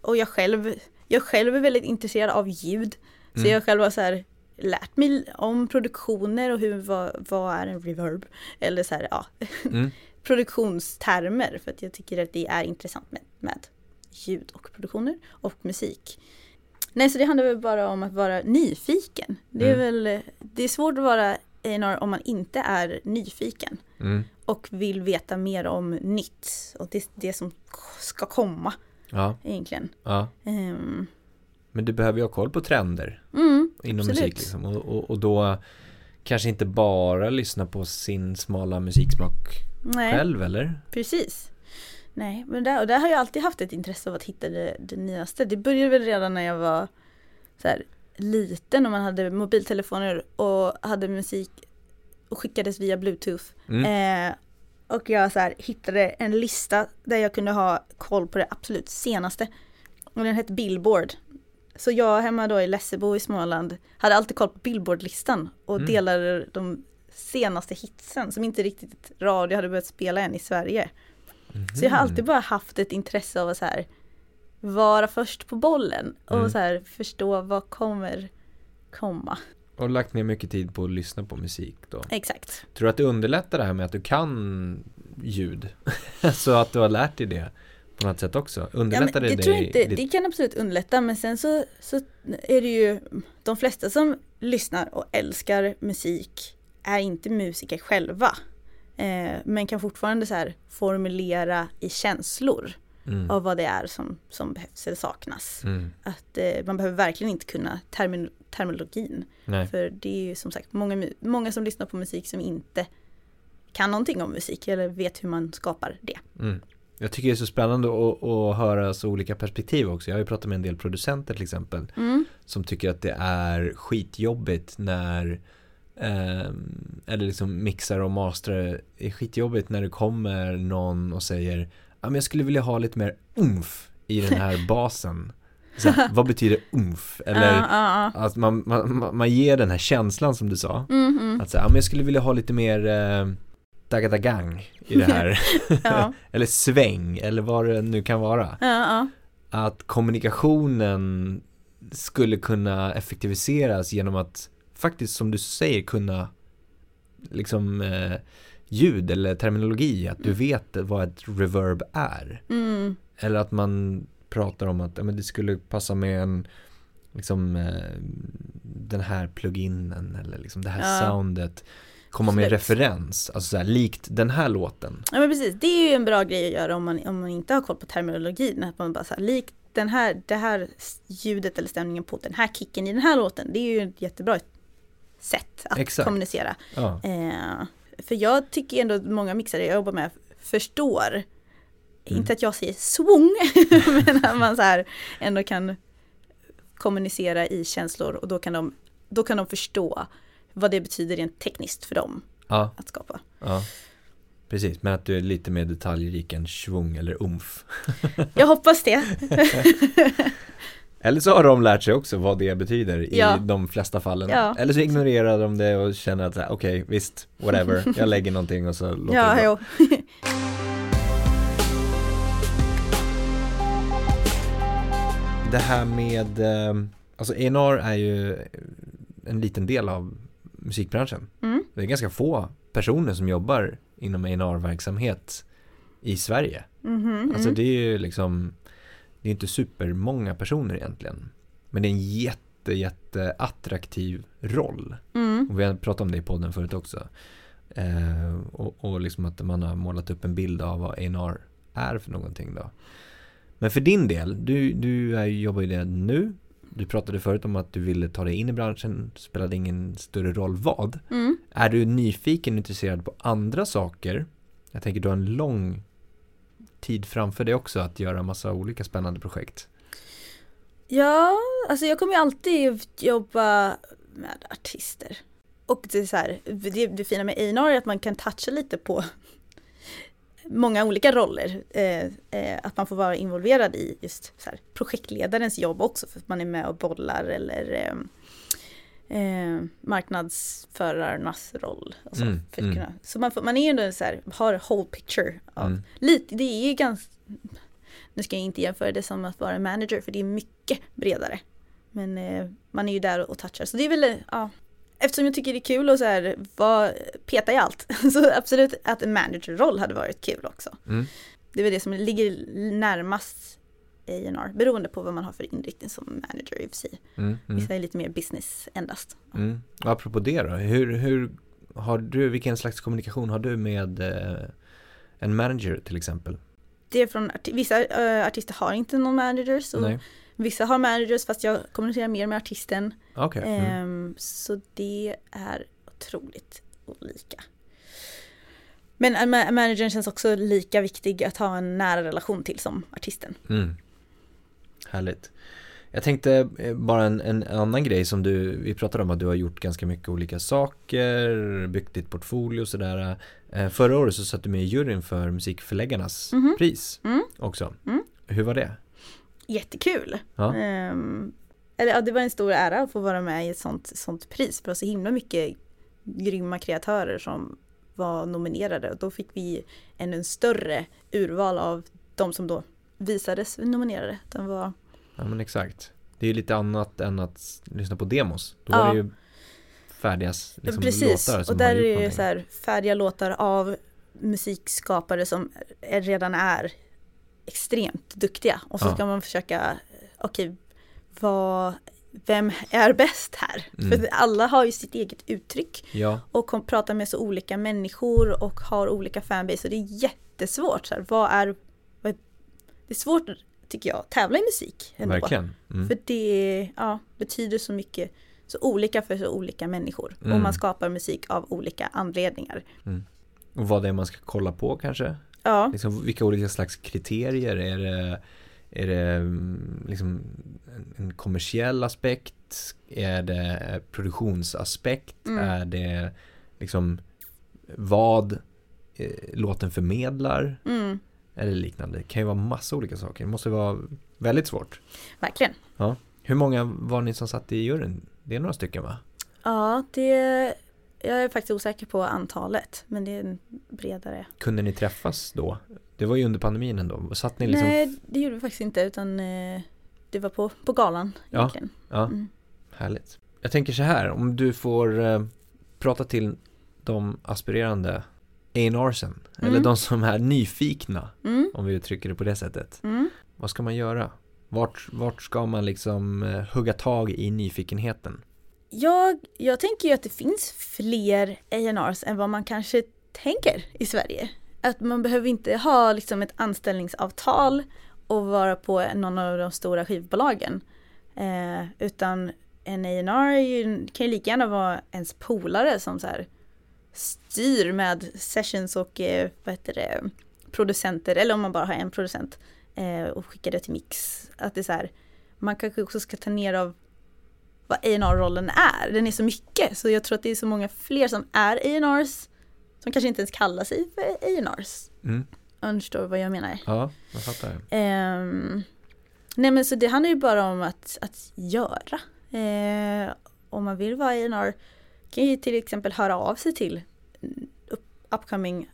Och jag själv, jag själv är väldigt intresserad av ljud. Så Mm. jag själv har så här lärt mig om produktioner och hur, vad, vad är en reverb? Eller så här, ja, Mm. produktionstermer för att jag tycker att det är intressant med, med ljud och produktioner och musik. Nej, så det handlar väl bara om att vara nyfiken. Det är Mm. väl, det är svårt att vara A&R om man inte är nyfiken Mm. och vill veta mer om nytt och det, det som ska komma Ja, egentligen. ja. Ehm, Men du behöver ju ha koll på trender mm, inom Absolut. musik liksom. och, och, och då kanske inte bara lyssna på sin smala musiksmak nej, själv eller? precis. Nej, men där, och där har jag alltid haft ett intresse av att hitta det, det nyaste. Det började väl redan när jag var så här, liten och man hade mobiltelefoner och hade musik och skickades via bluetooth. Mm. Eh, och jag så här, hittade en lista där jag kunde ha koll på det absolut senaste. Och den hette Billboard. Så jag hemma då i Lessebo i Småland hade alltid koll på Billboard-listan och Mm. delade de senaste hitsen som inte riktigt radio hade börjat spela än i Sverige. Så jag har alltid bara haft ett intresse av att så här, vara först på bollen och Mm. så här, förstå vad kommer komma. Och lagt ner mycket tid på att lyssna på musik då. Exakt. Tror du att det underlättar det här med att du kan ljud? så att du har lärt dig det på något sätt också? Ja, Underlättar men det det, tror jag inte, det kan absolut underlätta men sen så, så är det ju de flesta som lyssnar och älskar musik är inte musiker själva. Eh, men kan fortfarande så här formulera i känslor mm. av vad det är som, som behövs eller saknas. Mm. Att eh, man behöver verkligen inte kunna termin, terminologin. Nej. För det är ju som sagt många, många som lyssnar på musik som inte kan någonting om musik eller vet hur man skapar det. Mm. Jag tycker det är så spännande att, att höra så olika perspektiv också. Jag har ju pratat med en del producenter till exempel Mm. som tycker att det är skitjobbigt när eller liksom mixar och mastrar det är skitjobbigt när det kommer någon och säger ja men jag skulle vilja ha lite mer umf i den här basen. Så här, vad betyder umf? Eller Ja, ja, ja. att man, man, man- ger den här känslan som du sa. Mm, mm. Att säga, ja men jag skulle vilja ha lite mer eh, dagadagang i det här. Eller sväng, eller vad det nu kan vara. Att kommunikationen skulle kunna effektiviseras genom att faktiskt som du säger kunna liksom eh, ljud eller terminologi, att du vet vad ett reverb är. Mm. Eller att man pratar om att ja, men det skulle passa med en liksom eh, den här pluginen eller liksom det här Ja. soundet komma med Absolut. referens, alltså så här, likt den här låten. Ja men precis, det är ju en bra grej att göra om man, om man inte har koll på terminologin. Att man bara så här, likt den här, det här ljudet eller stämningen på den här kicken i den här låten. Det är ju ett jättebra sätt att Exakt. kommunicera. Ja, Eh, för jag tycker ändå att många mixare jag jobbar med förstår, Mm. inte att jag säger svung, men att man så här ändå kan kommunicera i känslor och då kan de, då kan de förstå vad det betyder rent tekniskt för dem ja, att skapa. ja. Precis, men att du är lite mer detaljrik än svung eller umf. Jag hoppas det. Eller så har de lärt sig också vad det betyder i Ja. de flesta fallen. Ja. Eller så ignorerar de det och känner att okej, visst, whatever, jag lägger någonting och så låter Ja, det bra. jo. Det här med, eh, alltså A&R är ju en liten del av musikbranschen. Mm. Det är ganska få personer som jobbar inom A&R-verksamhet i Sverige. Mhm, Alltså mm. det är ju liksom, det är inte supermånga personer egentligen. Men det är en jätte, jätte attraktiv roll. Mm. Och vi har pratat om det i podden förut också. Eh, och, och liksom att man har målat upp en bild av vad A&R är för någonting då. Men för din del, du, du är, jobbar ju det nu. Du pratade förut om att du ville ta dig in i branschen, spelade ingen större roll vad. Mm. Är du nyfiken och intresserad på andra saker? Jag tänker du har en lång tid framför dig också att göra massa olika spännande projekt. Ja, alltså jag kommer ju alltid jobba med artister. Och det är så här, det, det fina med A&R är att man kan toucha lite på många olika roller. Eh, eh, att man får vara involverad i just så här, projektledarens jobb också för att man är med och bollar eller eh, eh, marknadsförarnas roll. Och så, Mm, för att mm. kunna, så man, får, man är ändå så här, har whole picture av Mm. lite, det är ganska, nu ska jag inte jämföra det som att vara manager för det är mycket bredare. Men eh, man är ju där och touchar, så det är väl, eh, ja. Eftersom jag tycker det är kul att så här, var, peta i allt, så absolut att en managerroll hade varit kul också. Mm. Det är väl det som ligger närmast A&R beroende på vad man har för inriktning som manager i och för sig. Mm. Mm. Vissa är lite mer business endast. Mm. Och apropå det då, hur, hur har du, vilken slags kommunikation har du med eh, en manager till exempel? Det är från, vissa eh, artister har inte någon manager, så Nej, vissa har managers fast jag kommunicerar mer med artisten. okej. Mm. Ehm, så det är otroligt olika. Men en ma- managern känns också lika viktig att ha en nära relation till som artisten. Mm. Härligt. Jag tänkte eh, bara en, en annan grej som du, vi pratade om att du har gjort ganska mycket olika saker, byggt ditt portfolio och sådär. Eh, Förra året så satt du med i juryn för Musikförläggarnas Mhm. pris Mm. också. Mm. Hur var det? Jättekul! Ja. Ehm, eller, ja, det var en stor ära att få vara med i ett sånt, sånt pris. Det var så himla mycket grymma kreatörer som var nominerade. Och då fick vi ännu en större urval av de som då visades nominerade. De var, Ja men exakt. Det är ju lite annat än att lyssna på demos. Då Ja. var det ju färdiga liksom, precis, låtar som och där har gjort är det någonting. så här färdiga låtar av musikskapare som är, redan är extremt duktiga. Och så Ja. ska man försöka, okej, vad, vem är bäst här? Mm. För alla har ju sitt eget uttryck Ja, och kom, pratar med så olika människor och har olika fanbase. Och det är jättesvårt. Så här, vad är, vad är, det är svårt, tycker jag, att tävla i musik. Ändå. verkligen. Mm. För det ja, betyder så mycket, så olika för så olika människor. Mm. Och man skapar musik av olika anledningar. Och vad det är man ska kolla på kanske? Ja, Liksom, vilka olika slags kriterier? Är det, är det mm, liksom en- kommersiell aspekt? Är det produktionsaspekt? Mm. Är det liksom vad eh, låten förmedlar? Eller liknande. Det kan ju vara massa olika saker. Det måste vara väldigt svårt. verkligen. Hur många var ni som satt i juryn? Det är några stycken va? Ja, det, jag är faktiskt osäker på antalet. Men det är en bredare. Kunde ni träffas då? Det var ju under pandemin ändå. Satt ni liksom? Nej, det gjorde vi faktiskt inte. Utan eh, det var på, på galan Ja. egentligen. Ja, Mm. härligt. Jag tänker så här, om du får eh, prata till de aspirerande A&Rsen, eller Mm. de som är nyfikna, Mm, om vi uttrycker det på det sättet. mm. Vad ska man göra? Vart, vart ska man liksom eh, hugga tag i nyfikenheten? Jag, jag tänker ju att det finns fler A&Rs än vad man kanske tänker i Sverige. Att man behöver inte ha liksom ett anställningsavtal och vara på någon av de stora skivbolagen. Eh, utan en A&R kan ju lika gärna vara ens polare som så här styr med sessions och eh, vad heter det, producenter, eller om man bara har en producent eh, och skickar det till mix. Att det är så här, man kanske också ska ta ner av vad A&R-rollen är. Den är så mycket, så jag tror att det är så många fler som är A&Rs som kanske inte ens kallar sig för A&Rs. Mm. Om du förstår vad jag menar. Ja, jag fattar. Ehm, nej men så det handlar ju bara om att, att göra. Eh, om man vill vara A&R kan ju till exempel höra av sig till up, upcoming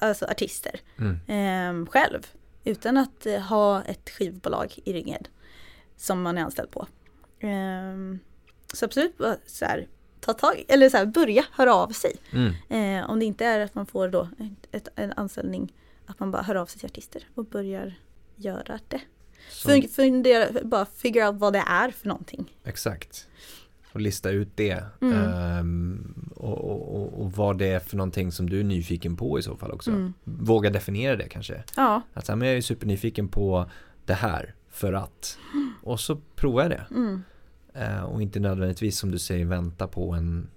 alltså artister Mm. ehm, själv. Utan att eh, ha ett skivbolag i ryggen som man är anställd på. Ehm, så absolut så här, ta tag eller så här, börja höra av sig. Mm. Eh, om det inte är att man får då ett, en anställning, att man bara hör av sig till artister och börjar göra det. Så, Fundera, bara figure out vad det är för någonting. exakt. Och lista ut det. Mm. Ehm, och, och, och, vad det är för någonting som du är nyfiken på i så fall också. Mm. Våga definiera det kanske. Ja, Att så här, men jag är supernyfiken på det här för att och så provar jag det. Mm. Eh, och inte nödvändigtvis som du säger vänta på en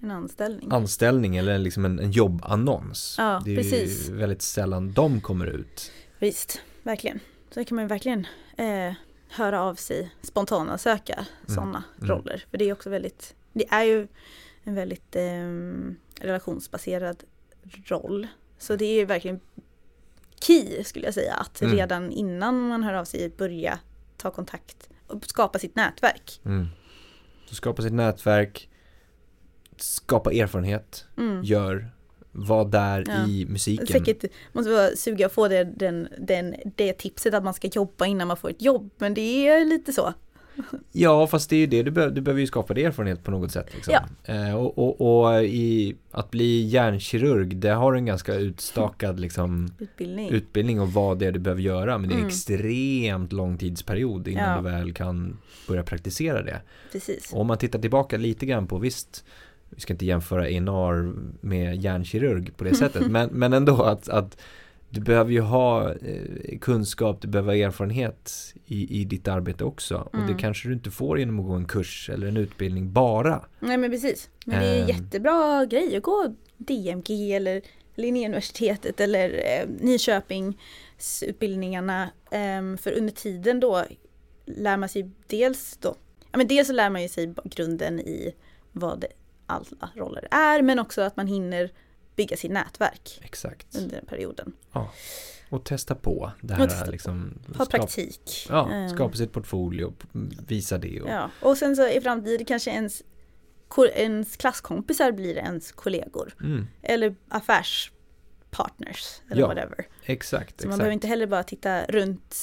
En anställning. anställning eller liksom en, en jobbannons. Ja, det är precis. ju väldigt sällan de kommer ut. Visst, verkligen. Så kan man ju verkligen eh, höra av sig, spontana söka sådana mm. roller. För det är också väldigt, det är ju en väldigt eh, relationsbaserad roll. Så det är ju verkligen key skulle jag säga att Mm. redan innan man hör av sig börja ta kontakt och skapa sitt nätverk. Mm. Så skapa sitt nätverk, skapa erfarenhet, Mm. gör, var där Ja. i musiken. Säkert måste vara suga få det, den, den, det tipset att man ska jobba innan man får ett jobb. Men det är lite så. Ja, fast det är ju det, du, behöver, du behöver ju skapa det erfarenhet på något sätt. Liksom. Ja. Eh, och och, och i, att bli hjärnkirurg, det har en ganska utstakad liksom, Utbildning. utbildning och vad det är du behöver göra. Men det är en Mm. extremt lång tidsperiod innan Ja. du väl kan börja praktisera det. Precis. Och om man tittar tillbaka lite grann på, visst, vi ska inte jämföra Enar med hjärnkirurg på det sättet, men, men ändå att, att du behöver ju ha eh, kunskap, du behöver ha erfarenhet i, i ditt arbete också. Och det Mm. kanske du inte får genom att gå en kurs eller en utbildning bara. Nej men precis. Men det är en Ehm. jättebra grej att gå DMG eller Linnéuniversitetet eller eh, Nyköpingsutbildningarna. Ehm, för under tiden då lär man sig dels då, ja men dels så lär man ju sig grunden i vad alla roller är men också att man hinner bygga sitt nätverk Exakt. under den perioden. Och testa på det här testa liksom. Ha skapa- praktik. Ja, Ehm, skapa sitt portfolio, visa det. Och, Ja, och sen så i framtiden kanske ens, ens klasskompisar blir ens kollegor. mm, Eller affärspartners eller Ja, whatever. exakt, Så man behöver exakt. inte heller bara titta runt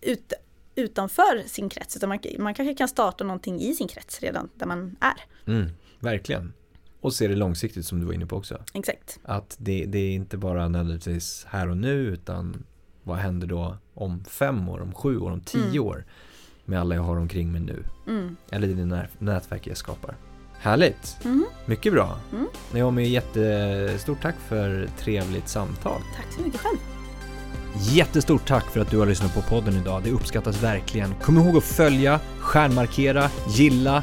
ut, utanför sin krets utan man, man kanske kan starta någonting i sin krets redan där man är. Mm, verkligen. Och se det långsiktigt som du var inne på också. Exakt. Att det, det är inte bara nödvändigtvis här och nu utan vad händer då om fem år, om sju år, om tio Mm. år med alla jag har omkring mig nu. Mm. Eller det när- nätverk jag skapar. Härligt! Mhm. Mycket bra! Mm. Naomi, jättestort tack för trevligt samtal. Tack så mycket själv. Jättestort tack för att du har lyssnat på podden idag. Det uppskattas verkligen. Kom ihåg att följa, stjärnmarkera, gilla,